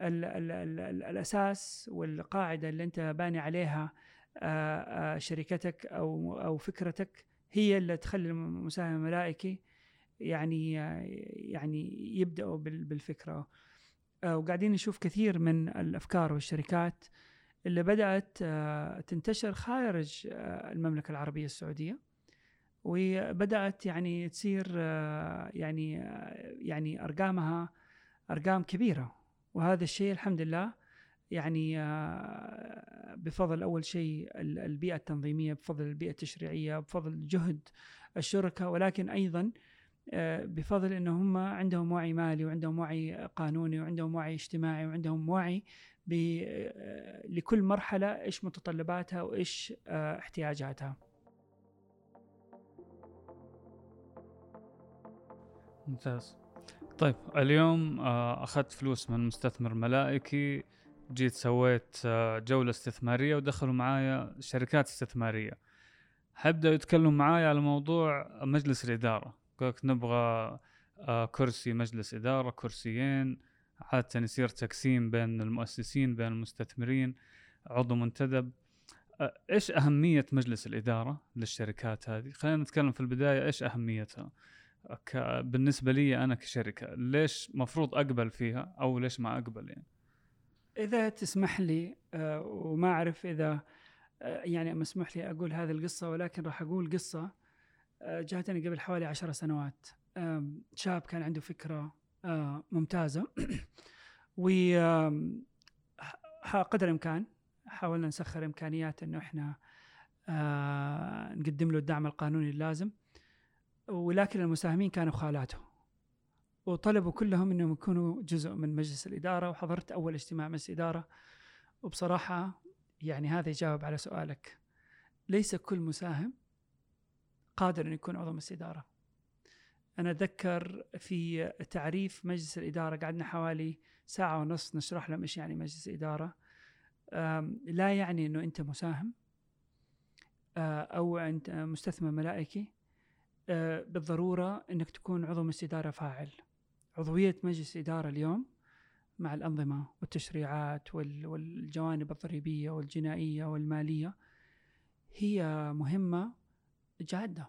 ال ال ال ال الأساس والقاعدة اللي أنت باني عليها آه، شركتك أو أو فكرتك هي اللي تخلي المساهم الملائكي يعني يعني يبدأوا بالفكرة. آه، وقاعدين نشوف كثير من الأفكار والشركات اللي بدأت آه، تنتشر خارج آه، المملكة العربية السعودية. وبدأت يعني تصير يعني يعني أرقامها أرقام كبيرة. وهذا الشيء الحمد لله يعني بفضل أول شيء البيئة التنظيمية بفضل البيئة التشريعية بفضل جهد الشركة. ولكن أيضا بفضل انه هم عندهم وعي مالي وعندهم وعي قانوني وعندهم وعي اجتماعي وعندهم وعي آه، لكل مرحلة إيش متطلباتها وإيش آه، احتياجاتها. ممتاز. طيب اليوم آه، أخذت فلوس من مستثمر ملائكي جيت سويت آه، جولة استثمارية ودخلوا معايا شركات استثمارية. حبدأ يتكلموا معايا على موضوع مجلس الإدارة. قلت نبغى آه، كرسي مجلس إدارة كرسيين عادة يصير تقسيم بين المؤسسين بين المستثمرين عضو منتدب. آه، إيش أهمية مجلس الإدارة للشركات هذه؟ خلينا نتكلم في البداية إيش أهميتها؟ بالنسبة لي أنا كشركة ليش مفروض أقبل فيها أو ليش ما أقبل يعني؟ إذا تسمح لي آه، وما أعرف إذا آه، يعني مسموح لي أقول هذه القصة ولكن راح أقول قصة. آه، جاتني قبل حوالي عشر سنوات. شاب كان عنده فكرة ممتازة. <clears throat> و قدر الإمكان حاولنا نسخر إمكانيات إنه إحنا نقدم له الدعم القانوني اللازم. ولكن المساهمين كانوا خالاته. وطلبوا كلهم إنهم يكونوا جزء من مجلس الإدارة. وحضرت أول اجتماع مجلس إدارة. وبصراحة يعني هذا يجاوب على سؤالك. ليس كل مساهم قادر ان يكون عضو مجلس إدارة. أنا أتذكر في تعريف مجلس الإدارة قعدنا حوالي ساعة ونص نشرح لهم إيش يعني مجلس إدارة. لا يعني إنه أنت مساهم أو أنت مستثمر ملائكي. بالضرورة إنك تكون عضو مجلس إدارة فاعل. عضوية مجلس إدارة اليوم مع الأنظمة والتشريعات والجوانب الضريبية والجنائية والمالية هي مهمة جادة.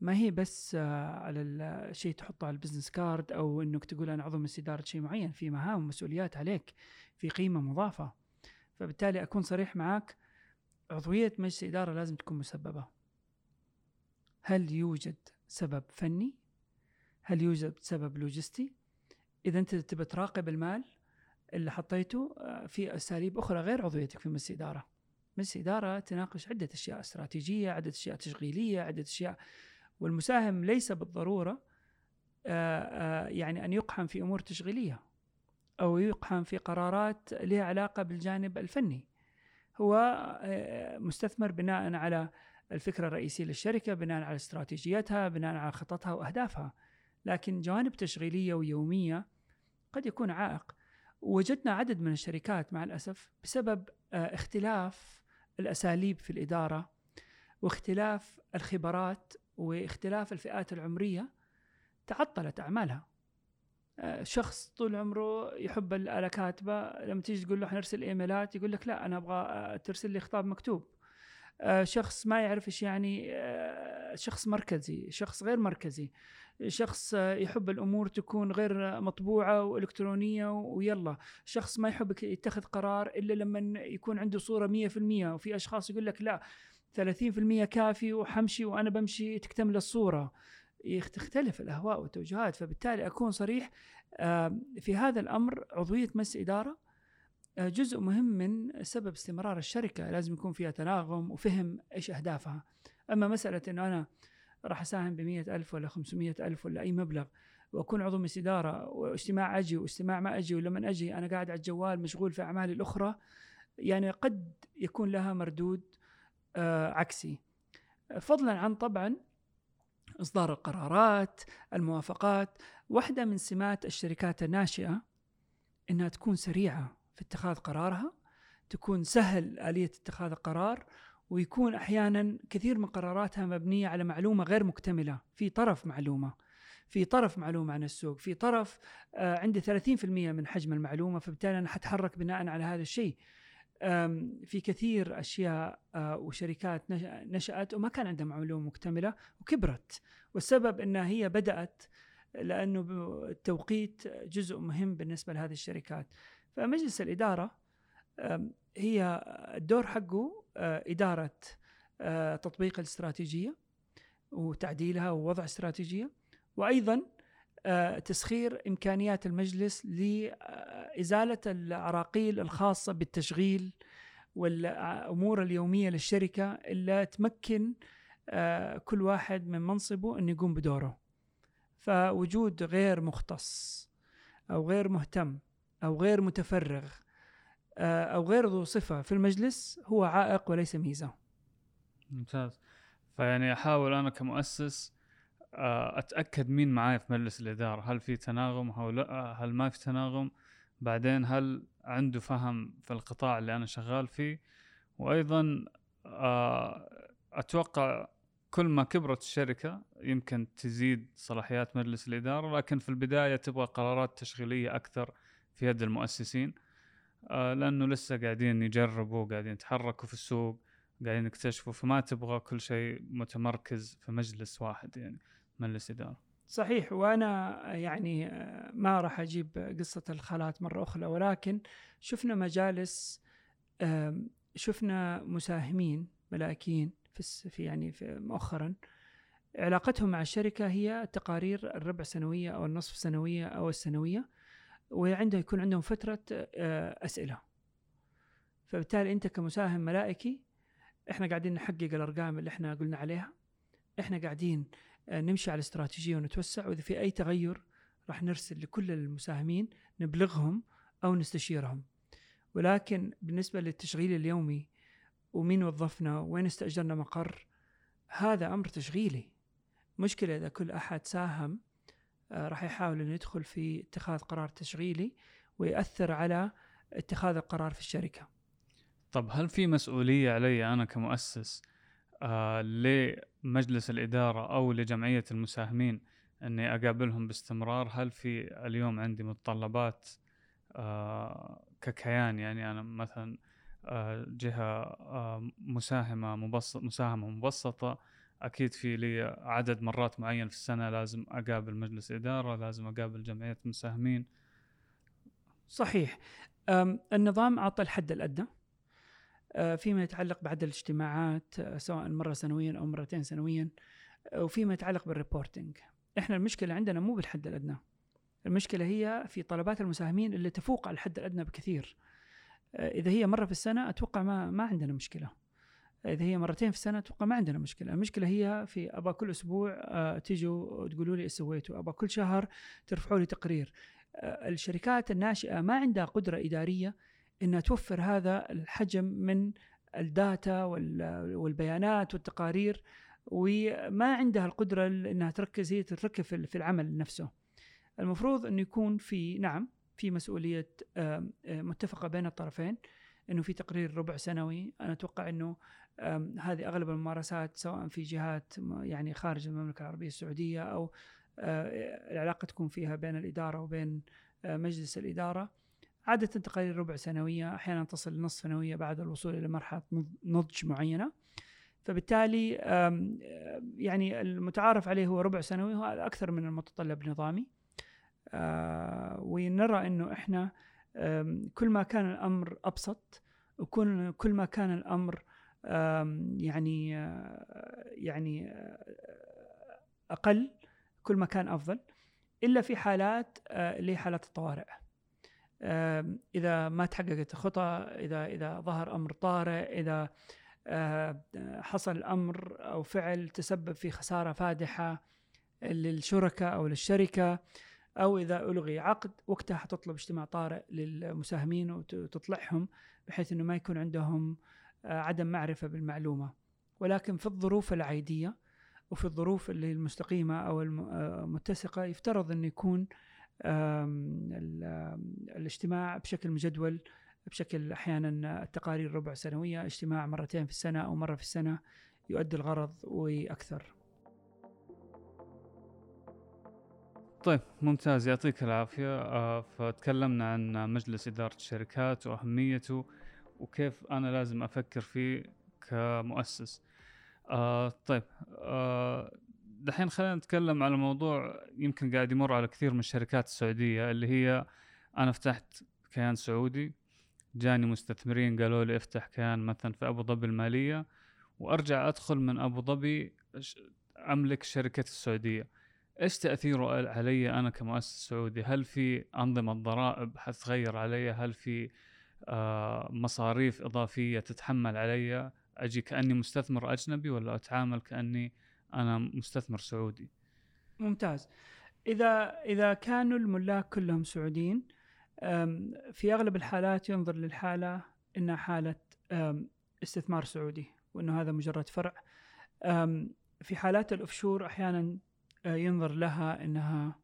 ما هي بس على الشيء تحطه على ال business card أو أنك تقول أنا عضو مجلس إدارة شيء معين في مهام ومسؤوليات عليك في قيمة مضافة. فبالتالي أكون صريح معك عضوية مجلس إدارة لازم تكون مسببة. هل يوجد سبب فني؟ هل يوجد سبب لوجستي؟ إذا أنت تبي تراقب المال اللي حطيته آه، في أساليب أخرى غير عضويتك في مجلس إدارة. مجلس اداره تناقش عدة أشياء استراتيجية عدة أشياء تشغيلية عدة أشياء. والمساهم ليس بالضرورة آه، آه، يعني أن يقحم في أمور تشغيلية أو يقحم في قرارات لها علاقة بالجانب الفني. هو مستثمر بناء على الفكرة الرئيسية للشركة بناء على استراتيجيتها بناء على خططها وأهدافها. لكن جوانب تشغيلية ويومية قد يكون عائق. وجدنا عدد من الشركات مع الأسف بسبب آه، اختلاف الأساليب في الإدارة واختلاف الخبرات واختلاف الفئات العمرية تعطلت أعمالها. آه، شخص طول عمره يحب الآلة كاتبة لما تيجي تقول له حنرسل إيميلات يقول لك لا أنا أبغى آه، ترسل لي خطاب مكتوب. شخص ما يعرف إيش يعني شخص مركزي شخص غير مركزي شخص يحب الأمور تكون غير مطبوعة وإلكترونية ويلا. شخص ما يحب يتخذ قرار إلا لما يكون عنده صورة 100% وفي أشخاص يقول لك لا 30% كافي وحمشي وأنا بمشي تكتمل الصورة. تختلف الأهواء والتوجهات فبالتالي أكون صريح في هذا الأمر عضوية مجلس إدارة آه، جزء مهم من سبب استمرار الشركة لازم يكون فيها تناغم وفهم إيش أهدافها. أما مسألة إنه أنا راح أساهم ب ألف ولا 500 ألف ولا أي مبلغ وأكون عضو مجلس اداره واجتماع أجي واجتماع ما أجي ولما أجي أنا قاعد على الجوال مشغول في أعمالي الأخرى يعني قد يكون لها مردود آه عكسي. فضلا عن طبعا إصدار القرارات الموافقات واحدة من سمات الشركات الناشئة إنها تكون سريعة. في اتخاذ قرارها تكون سهل آلية اتخاذ القرار ويكون أحيانا كثير من قراراتها مبنية على معلومة غير مكتملة. في طرف معلومة في طرف معلومة عن السوق في طرف آه عندي 30% من حجم المعلومة فبالتالي أنا حتحرك بناء على هذا الشيء. في كثير أشياء آه وشركات نشأت وما كان عندها معلومة مكتملة وكبرت. والسبب انها هي بدأت لأنه التوقيت جزء مهم بالنسبة لهذه الشركات. فمجلس الإدارة هي الدور حقه آه، إدارة آه، تطبيق الاستراتيجية وتعديلها ووضع استراتيجية وأيضا آه، تسخير إمكانيات المجلس لإزالة العراقيل الخاصة بالتشغيل والأمور اليومية للشركة اللي تمكن كل واحد من منصبه أن يقوم بدوره. فوجود غير مختص أو غير مهتم أو غير متفرغ آه، أو غير ذو صفة في المجلس هو عائق وليس ميزة. ممتاز. فيعني أحاول أنا كمؤسس آه، أتأكد مين معاي في مجلس الإدارة هل في تناغم أو لا هل ما في تناغم بعدين هل عنده فهم في القطاع اللي أنا شغال فيه وأيضا آه، أتوقع كل ما كبرت الشركة يمكن تزيد صلاحيات مجلس الإدارة لكن في البداية تبغى قرارات تشغيلية أكثر في يد المؤسسين آه، لأنه لسه قاعدين يجربوا قاعدين يتحركوا في السوق قاعدين يكتشفوا فما تبغى كل شيء متمركز في مجلس واحد يعني مجلس إدارة. صحيح وأنا يعني آه، ما راح أجيب قصة الخالات مرة أخرى ولكن شفنا مجالس شفنا مساهمين ملائكيين في في يعني في مؤخرا. علاقتهم مع الشركة هي التقارير الربع سنوية أو النصف سنوية أو السنوية. وعنده يكون عندهم فترة آه، أسئلة. فبالتالي أنت كمساهم ملائكي إحنا قاعدين نحقق الأرقام اللي إحنا قلنا عليها. إحنا قاعدين آه، نمشي على الاستراتيجيه ونتوسع. وإذا في أي تغير راح نرسل لكل المساهمين نبلغهم أو نستشيرهم. ولكن بالنسبة للتشغيل اليومي ومين وظفنا؟ وين استأجرنا مقر؟ هذا أمر تشغيلي. مشكلة إذا كل أحد ساهم راح يحاول إنه يدخل في اتخاذ قرار تشغيلي ويأثر على اتخاذ القرار في الشركة. طب هل في مسؤولية علي أنا كمؤسس آه لمجلس الإدارة أو لجمعية المساهمين إني أقابلهم باستمرار؟ هل في اليوم عندي متطلبات آه ككيان؟ يعني أنا مثلا آه جهة آه مساهمة مبسط مساهمة مبسطة أكيد في لي عدد مرات معين في السنة لازم أقابل مجلس إدارة لازم أقابل جمعية مساهمين. صحيح. النظام اعطى الحد الأدنى آه، فيما يتعلق بعدد الاجتماعات آه، سواء مرة سنويا أو مرتين سنويا وفيما يتعلق بالريبورتنج إحنا المشكلة عندنا مو بالحد الأدنى. المشكلة هي في طلبات المساهمين اللي تفوق على الحد الأدنى بكثير. إذا هي مرة في السنة أتوقع ما ما عندنا مشكلة. إذا هي مرتين في السنة أتوقع ما عندنا مشكلة. المشكلة هي في أبا كل أسبوع تيجوا تقولوا لي إيش سويتوا؟ أبا كل شهر ترفعوا لي تقرير. الشركات الناشئة ما عندها قدرة إدارية إنها توفر هذا الحجم من الداتا والبيانات والتقارير وما عندها القدرة إنها تركز هي تركز في العمل نفسه. المفروض إنه يكون في نعم في مسؤولية متفقة بين الطرفين إنه في تقرير ربع سنوي. أنا أتوقع إنه هذه أغلب الممارسات سواء في جهات يعني خارج المملكة العربية السعودية أو العلاقة تكون فيها بين الإدارة وبين مجلس الإدارة. عادة تقارير ربع سنوية أحيانا تصل نصف سنوية بعد الوصول إلى مرحلة نضج معينة. فبالتالي يعني المتعارف عليه هو ربع سنوي وهذا أكثر من المتطلب نظامي. آه، ونرى أنه إحنا كل ما كان الأمر أبسط وكل كل ما كان الأمر يعني آه، يعني آه، أقل كل ما كان أفضل إلا في حالات اللي هي حالات الطوارئ. إذا ما تحققت الخطى إذا إذا ظهر أمر طارئ إذا حصل أمر أو فعل تسبب في خسارة فادحة للشركاء أو للشركة أو إذا ألغي عقد وقتها حتطلب اجتماع طارئ للمساهمين وتطلعهم بحيث إنه ما يكون عندهم عدم معرفة بالمعلومة. ولكن في الظروف العادية وفي الظروف اللي المستقيمة أو المتسقه يفترض انه يكون الاجتماع بشكل مجدول بشكل أحيانا التقارير ربع سنوية اجتماع مرتين في السنة أو مرة في السنة يؤدي الغرض وأكثر. طيب ممتاز يعطيك العافية. آه فتكلمنا عن مجلس إدارة الشركات وأهميته. وكيف أنا لازم أفكر فيه كمؤسس. آه طيب آه دحين خلينا نتكلم على موضوع يمكن قاعد يمر على كثير من الشركات السعودية اللي هي أنا فتحت كيان سعودي جاني مستثمرين قالوا لي افتح كيان مثلا في أبو ظبي المالية وأرجع أدخل من أبو ظبي أملك شركه السعودية. إيش تأثيره علي أنا كمؤسس سعودي؟ هل في أنظمة ضرائب حتتغير علي؟ هل في مصاريف إضافية تتحمل علي؟ أجي كأني مستثمر أجنبي ولا أتعامل كأني أنا مستثمر سعودي؟ ممتاز. إذا إذا كانوا الملاك كلهم سعوديين في أغلب الحالات ينظر للحالة إنها حالة استثمار سعودي وإنه هذا مجرد فرع. في حالات الأوفشور أحيانا آه، ينظر لها إنها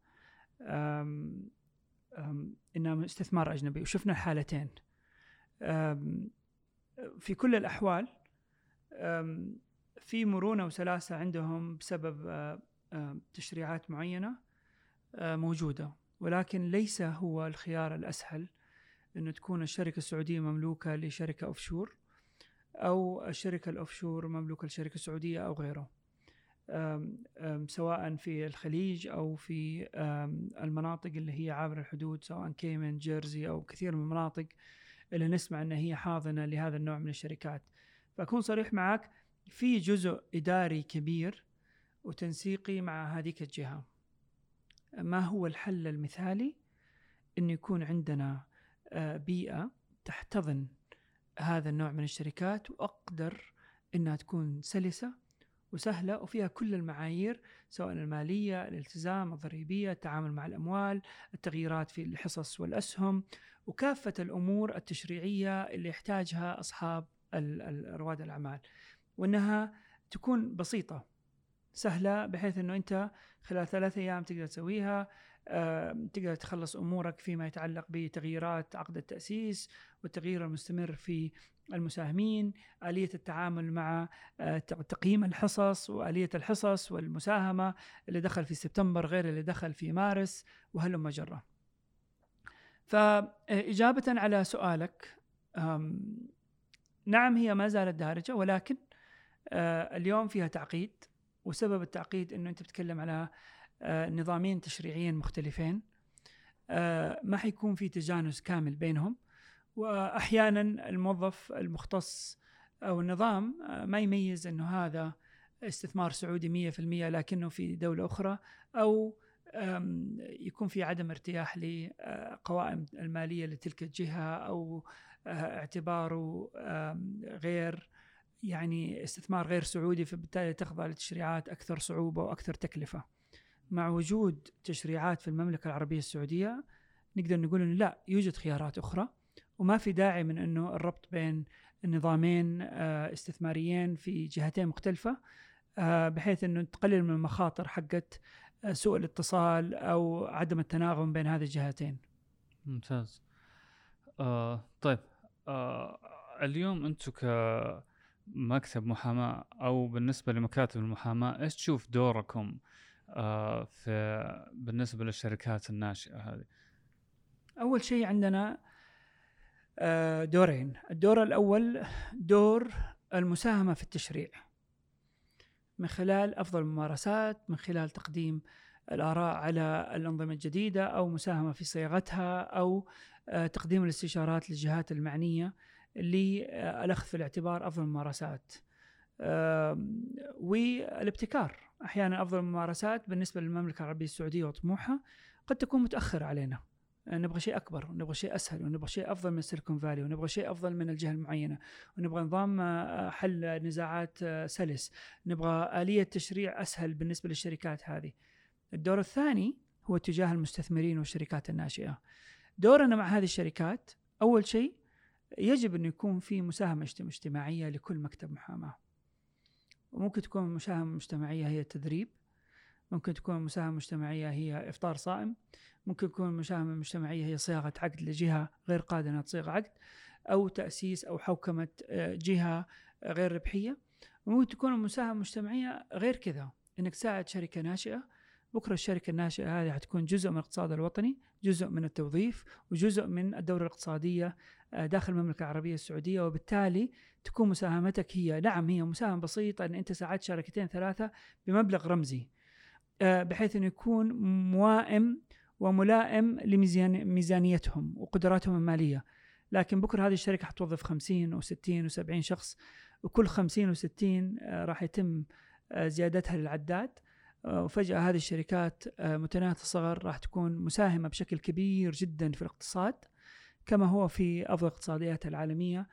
إنها استثمار أجنبي. وشفنا الحالتين في كل الأحوال آم، في مرونة وسلاسة عندهم بسبب تشريعات معينة آه، موجودة. ولكن ليس هو الخيار الأسهل إنه تكون الشركة السعودية مملوكة لشركة offshore أو الشركة ال offshore مملوكة لشركة سعودية أو غيره. سواء في الخليج أو في المناطق اللي هي عابر الحدود سواء كيمن جيرزي أو كثير من المناطق. اللي نسمع أن هي حاضنة لهذا النوع من الشركات. فأكون صريح معك في جزء إداري كبير وتنسيقي مع هذيك الجهة. ما هو الحل المثالي؟ انه يكون عندنا آه، بيئة تحتضن هذا النوع من الشركات وأقدر إنها تكون سلسة وسهلة وفيها كل المعايير سواء المالية، الالتزام، الضريبية، التعامل مع الأموال، التغييرات في الحصص والأسهم. وكافة الأمور التشريعية اللي يحتاجها ال- رواد الأعمال وأنها تكون بسيطة سهلة بحيث إنه أنت خلال ثلاث أيام تقدر تسويها تقدر تخلص أمورك فيما يتعلق بتغييرات عقد التأسيس والتغيير المستمر في المساهمين، آلية التعامل مع آه، تقييم الحصص وآلية الحصص والمساهمة اللي دخل في سبتمبر غير اللي دخل في مارس وهلم جرة. فإجابة على سؤالك نعم هي ما زالت دارجة ولكن آه، اليوم فيها تعقيد وسبب التعقيد إنه أنت بتتكلم على آه، نظامين تشريعيين مختلفين آه، ما حيكون في تجانس كامل بينهم واحيانا الموظف المختص أو النظام ما يميز إنه هذا استثمار سعودي 100% لكنه في دولة أخرى أو يكون في عدم ارتياح لقوائم المالية لتلك الجهة أو آه، اعتباره غير يعني استثمار غير سعودي فبالتالي تخضع لتشريعات أكثر صعوبة وأكثر تكلفة. مع وجود تشريعات في المملكة العربية السعودية نقدر نقول إنه لا يوجد خيارات أخرى وما في داعي من إنه الربط بين النظامين آه، استثماريين في جهتين مختلفة آه، بحيث إنه تقلل من المخاطر حقت سوء الاتصال أو عدم التناغم بين هذه الجهتين. ممتاز. آه طيب آه اليوم أنتم كمكتب محاماة أو بالنسبة لمكاتب المحاماة إيش تشوف دوركم آه في بالنسبة للشركات الناشئة هذه؟ أول شيء عندنا آه، دورين. الدور الأول دور المساهمة في التشريع. من خلال أفضل الممارسات من خلال تقديم الآراء على الأنظمة الجديدة أو مساهمة في صياغتها أو آه، تقديم الاستشارات للجهات المعنية للاخذ في الاعتبار أفضل الممارسات. والابتكار. أحيانا أفضل الممارسات بالنسبة للمملكة العربية السعودية وطموحها قد تكون متأخرة علينا. نبغى شيء أكبر ونبغى شيء أسهل ونبغى شيء أفضل من السيليكون فالي ونبغى شيء أفضل من الجهة المعينة ونبغى نظام آه، حل نزاعات آه، سلس نبغى آلية تشريع أسهل بالنسبة للشركات هذه. الدور الثاني هو تجاه المستثمرين والشركات الناشئة. دورنا مع هذه الشركات أول شيء يجب انه يكون في مساهمة اجتم- اجتماعية لكل مكتب محاماة. وممكن تكون المساهمه المجتمعيه هي التدريب ممكن تكون المساهمه المجتمعيه هي إفطار صائم ممكن تكون المساهمه المجتمعيه هي صياغة عقد لجهة غير قادرة إنها تصيغ عقد أو تأسيس أو حوكمة آه، آه، غير ربحية. وممكن تكون المساهمه المجتمعيه غير كذا إنك تساعد شركة ناشئة. بكرة الشركة الناشئة هذه حتكون جزء من الاقتصاد الوطني، جزء من التوظيف، وجزء من الدوره الاقتصادية آه، داخل المملكة العربية السعودية. وبالتالي تكون مساهمتك هي نعم هي مساهمة بسيطة إن أنت ساعدت شركتين ثلاثة بمبلغ رمزي. بحيث إنه يكون موائم وملائم لميزانيتهم وقدراتهم المالية. لكن بكرة هذه الشركة حتوظف 50 و60 و70 شخص وكل 50 و60 آه، راح يتم آه، زيادتها للعداد. آه، وفجأة هذه الشركات آه، متناهية الصغر راح تكون مساهمة بشكل كبير جدا في الاقتصاد كما هو في أفضل الاقتصاديات العالمية.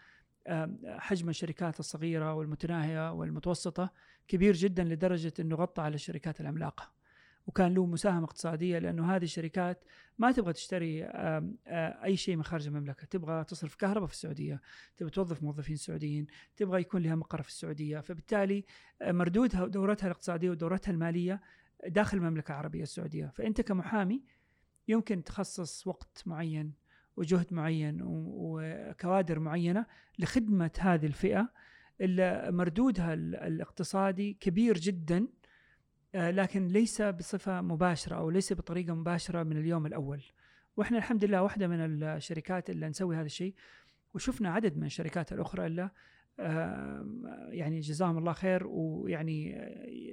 آه، حجم الشركات الصغيرة والمتناهية والمتوسطة كبير جدا لدرجة إنه غطى على الشركات العملاقة. وكان له مساهمة اقتصادية لأنه هذه الشركات ما تبغى تشتري آه، أي شيء من خارج المملكة، تبغى تصرف كهرباء في السعودية، تبغى توظف موظفين سعوديين، تبغى يكون لها مقر في السعودية، فبالتالي آه، مردودها ودورتها الاقتصادية ودورتها المالية داخل المملكة العربية السعودية. فأنت كمحامي يمكن تخصص وقت معين وجهد معين وكوادر معينة لخدمة هذه الفئة اللي مردودها الاقتصادي كبير جدا آه، لكن ليس بصفة مباشرة أو ليس بطريقة مباشرة من اليوم الأول. وإحنا الحمد لله واحدة من الشركات اللي نسوي هذا الشيء وشفنا عدد من الشركات الأخرى اللي يعني جزاهم الله خير ويعني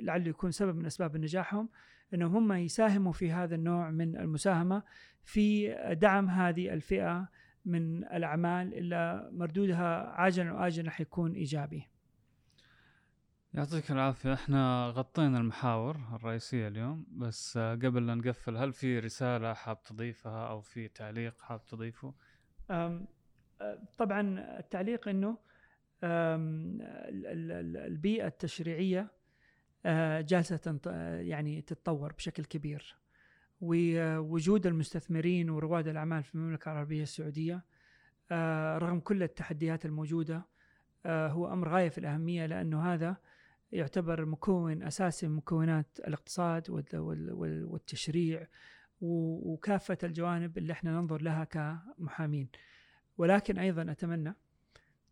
لعله يكون سبب من أسباب نجاحهم انهم هم يساهموا في هذا النوع من المساهمة في دعم هذه الفئة من الأعمال اللي مردودها عاجلا واجلا حيكون إيجابي. يعطيك العافية إحنا غطينا المحاور الرئيسية اليوم بس قبل لا نقفل هل في رسالة حاب تضيفها أو في تعليق حاب تضيفه؟ طبعا التعليق إنه البيئة التشريعية آه، جالسة يعني تتطور بشكل كبير ووجود المستثمرين ورواد الأعمال في المملكة العربية السعودية آه، رغم كل التحديات الموجودة آه، هو أمر غاية في الأهمية لأنه هذا يعتبر مكون أساسي من مكونات الاقتصاد والتشريع وكافة الجوانب اللي إحنا ننظر لها كمحامين. ولكن أيضا أتمنى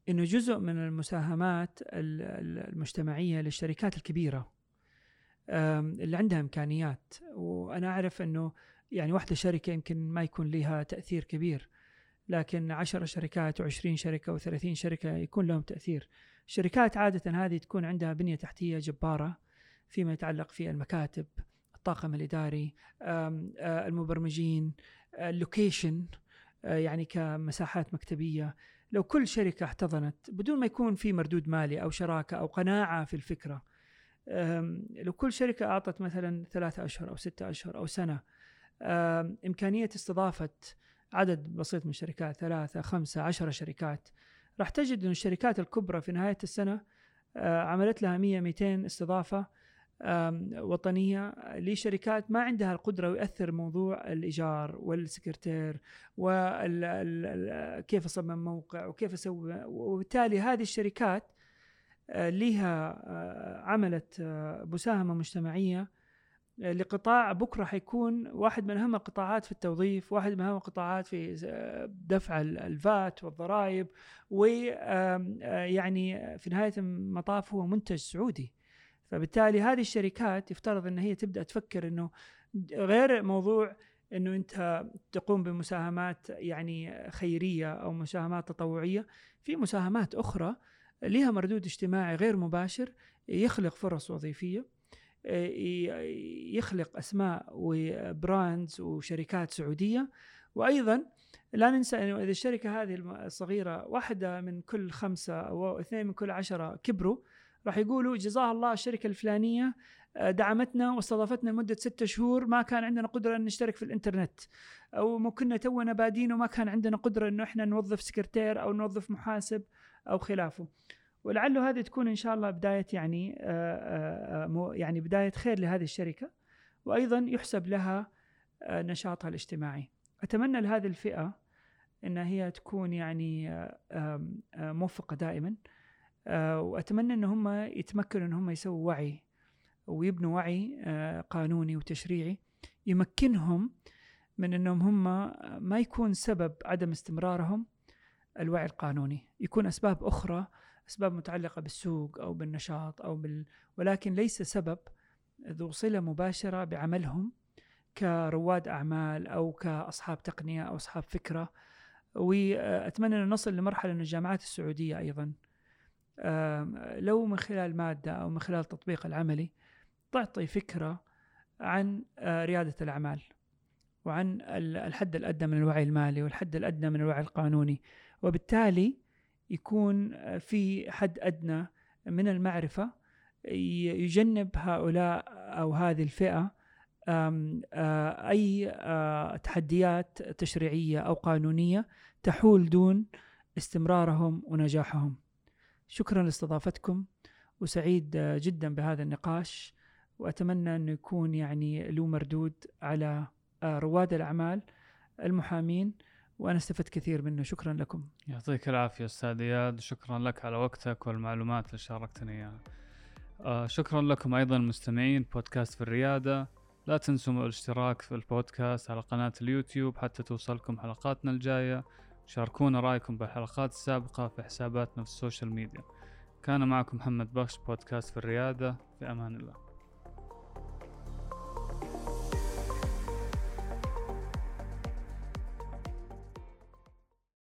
إنه جزء من المساهمات المجتمعية للشركات الكبيرة اللي عندها إمكانيات. وأنا أعرف إنه يعني واحدة شركة يمكن ما يكون لها تأثير كبير لكن عشر شركات و20 شركة و30 شركة يكون لهم تأثير. الشركات عادة هذه تكون عندها بنية تحتية جبارة فيما يتعلق في المكاتب الطاقم الإداري المبرمجين اللوكيشن يعني كمساحات مكتبية. لو كل شركة احتضنت بدون ما يكون في مردود مالي أو شراكة أو قناعة في الفكرة لو كل شركة أعطت مثلا ثلاثة أشهر أو ستة أشهر أو سنة إمكانية استضافة عدد بسيط من الشركات ثلاثة خمسة عشرة شركات راح تجد أن الشركات الكبرى في نهاية السنة عملت لها 100 200 استضافة وطنية لشركات ما عندها القدرة ويأثر موضوع الإيجار والسكرتير وكيف أصمم موقع وكيف أسوي وبالتالي هذه الشركات لها آه، عملت آه، مساهمة مجتمعية لقطاع بكرة حيكون واحد من أهم القطاعات في التوظيف، واحد من أهم القطاعات في دفع الفات والضرائب ويعني في نهاية المطاف هو منتج سعودي. فبالتالي هذه الشركات يفترض إن هي تبدأ تفكر إنه غير موضوع إنه أنت تقوم بمساهمات يعني خيرية أو مساهمات تطوعية في مساهمات أخرى لها مردود اجتماعي غير مباشر يخلق فرص وظيفية يخلق أسماء وبراندز وشركات سعودية. وأيضا لا ننسى إنه إذا الشركة هذه الصغيرة واحدة من كل خمسة أو اثنين من كل عشرة كبروا راح يقولوا جزاها الله الشركة الفلانية آه، دعمتنا واستضافتنا لمدة ستة شهور ما كان عندنا قدرة إن نشترك في الإنترنت. أو كنا تونا بادين وما كان عندنا قدرة إنه إحنا نوظف سكرتير أو نوظف محاسب. أو خلافه. ولعله هذه تكون إن شاء الله بداية يعني آه، آه، يعني بداية خير لهذه الشركة وأيضا يحسب لها نشاطها الاجتماعي. أتمنى لهذه الفئة إن هي تكون يعني موفقة دائما. آه، وأتمنى إن هم يتمكنوا إن هم يسووا وعي ويبنوا وعي آه، قانوني وتشريعي يمكنهم من إنهم هم ما يكون سبب عدم استمرارهم الوعي القانوني. يكون أسباب أخرى أسباب متعلقة بالسوق أو بالنشاط أو بال ولكن ليس سبب ذو صلة مباشرة بعملهم كرواد أعمال أو كأصحاب تقنية أو أصحاب فكرة. وأتمنى أن نصل لمرحلة أن الجامعات السعودية أيضا لو من خلال مادة أو من خلال التطبيق العملي تعطي فكرة عن آه، ريادة الأعمال وعن الحد الأدنى من الوعي المالي والحد الأدنى من الوعي القانوني. وبالتالي يكون آه، في حد أدنى من المعرفة يجنب هؤلاء أو هذه الفئة آه، أي تحديات تشريعية أو قانونية تحول دون استمرارهم ونجاحهم. شكرا لاستضافتكم وسعيد جدا بهذا النقاش وأتمنى انه يكون يعني له مردود على آه، رواد الأعمال المحامين. وأنا استفدت كثير منه. شكرا لكم. يعطيك العافية أستاذ إياد. شكرا لك على وقتك والمعلومات اللي شاركتني إياها. آه شكرا لكم أيضا مستمعين بودكاست في الريادة. لا تنسوا الاشتراك في البودكاست على قناة اليوتيوب حتى توصلكم حلقاتنا الجاية. شاركونا رأيكم بالحلقات السابقة في حساباتنا في ال social media. كان معكم محمد بخش بودكاست في الريادة. في أمان الله.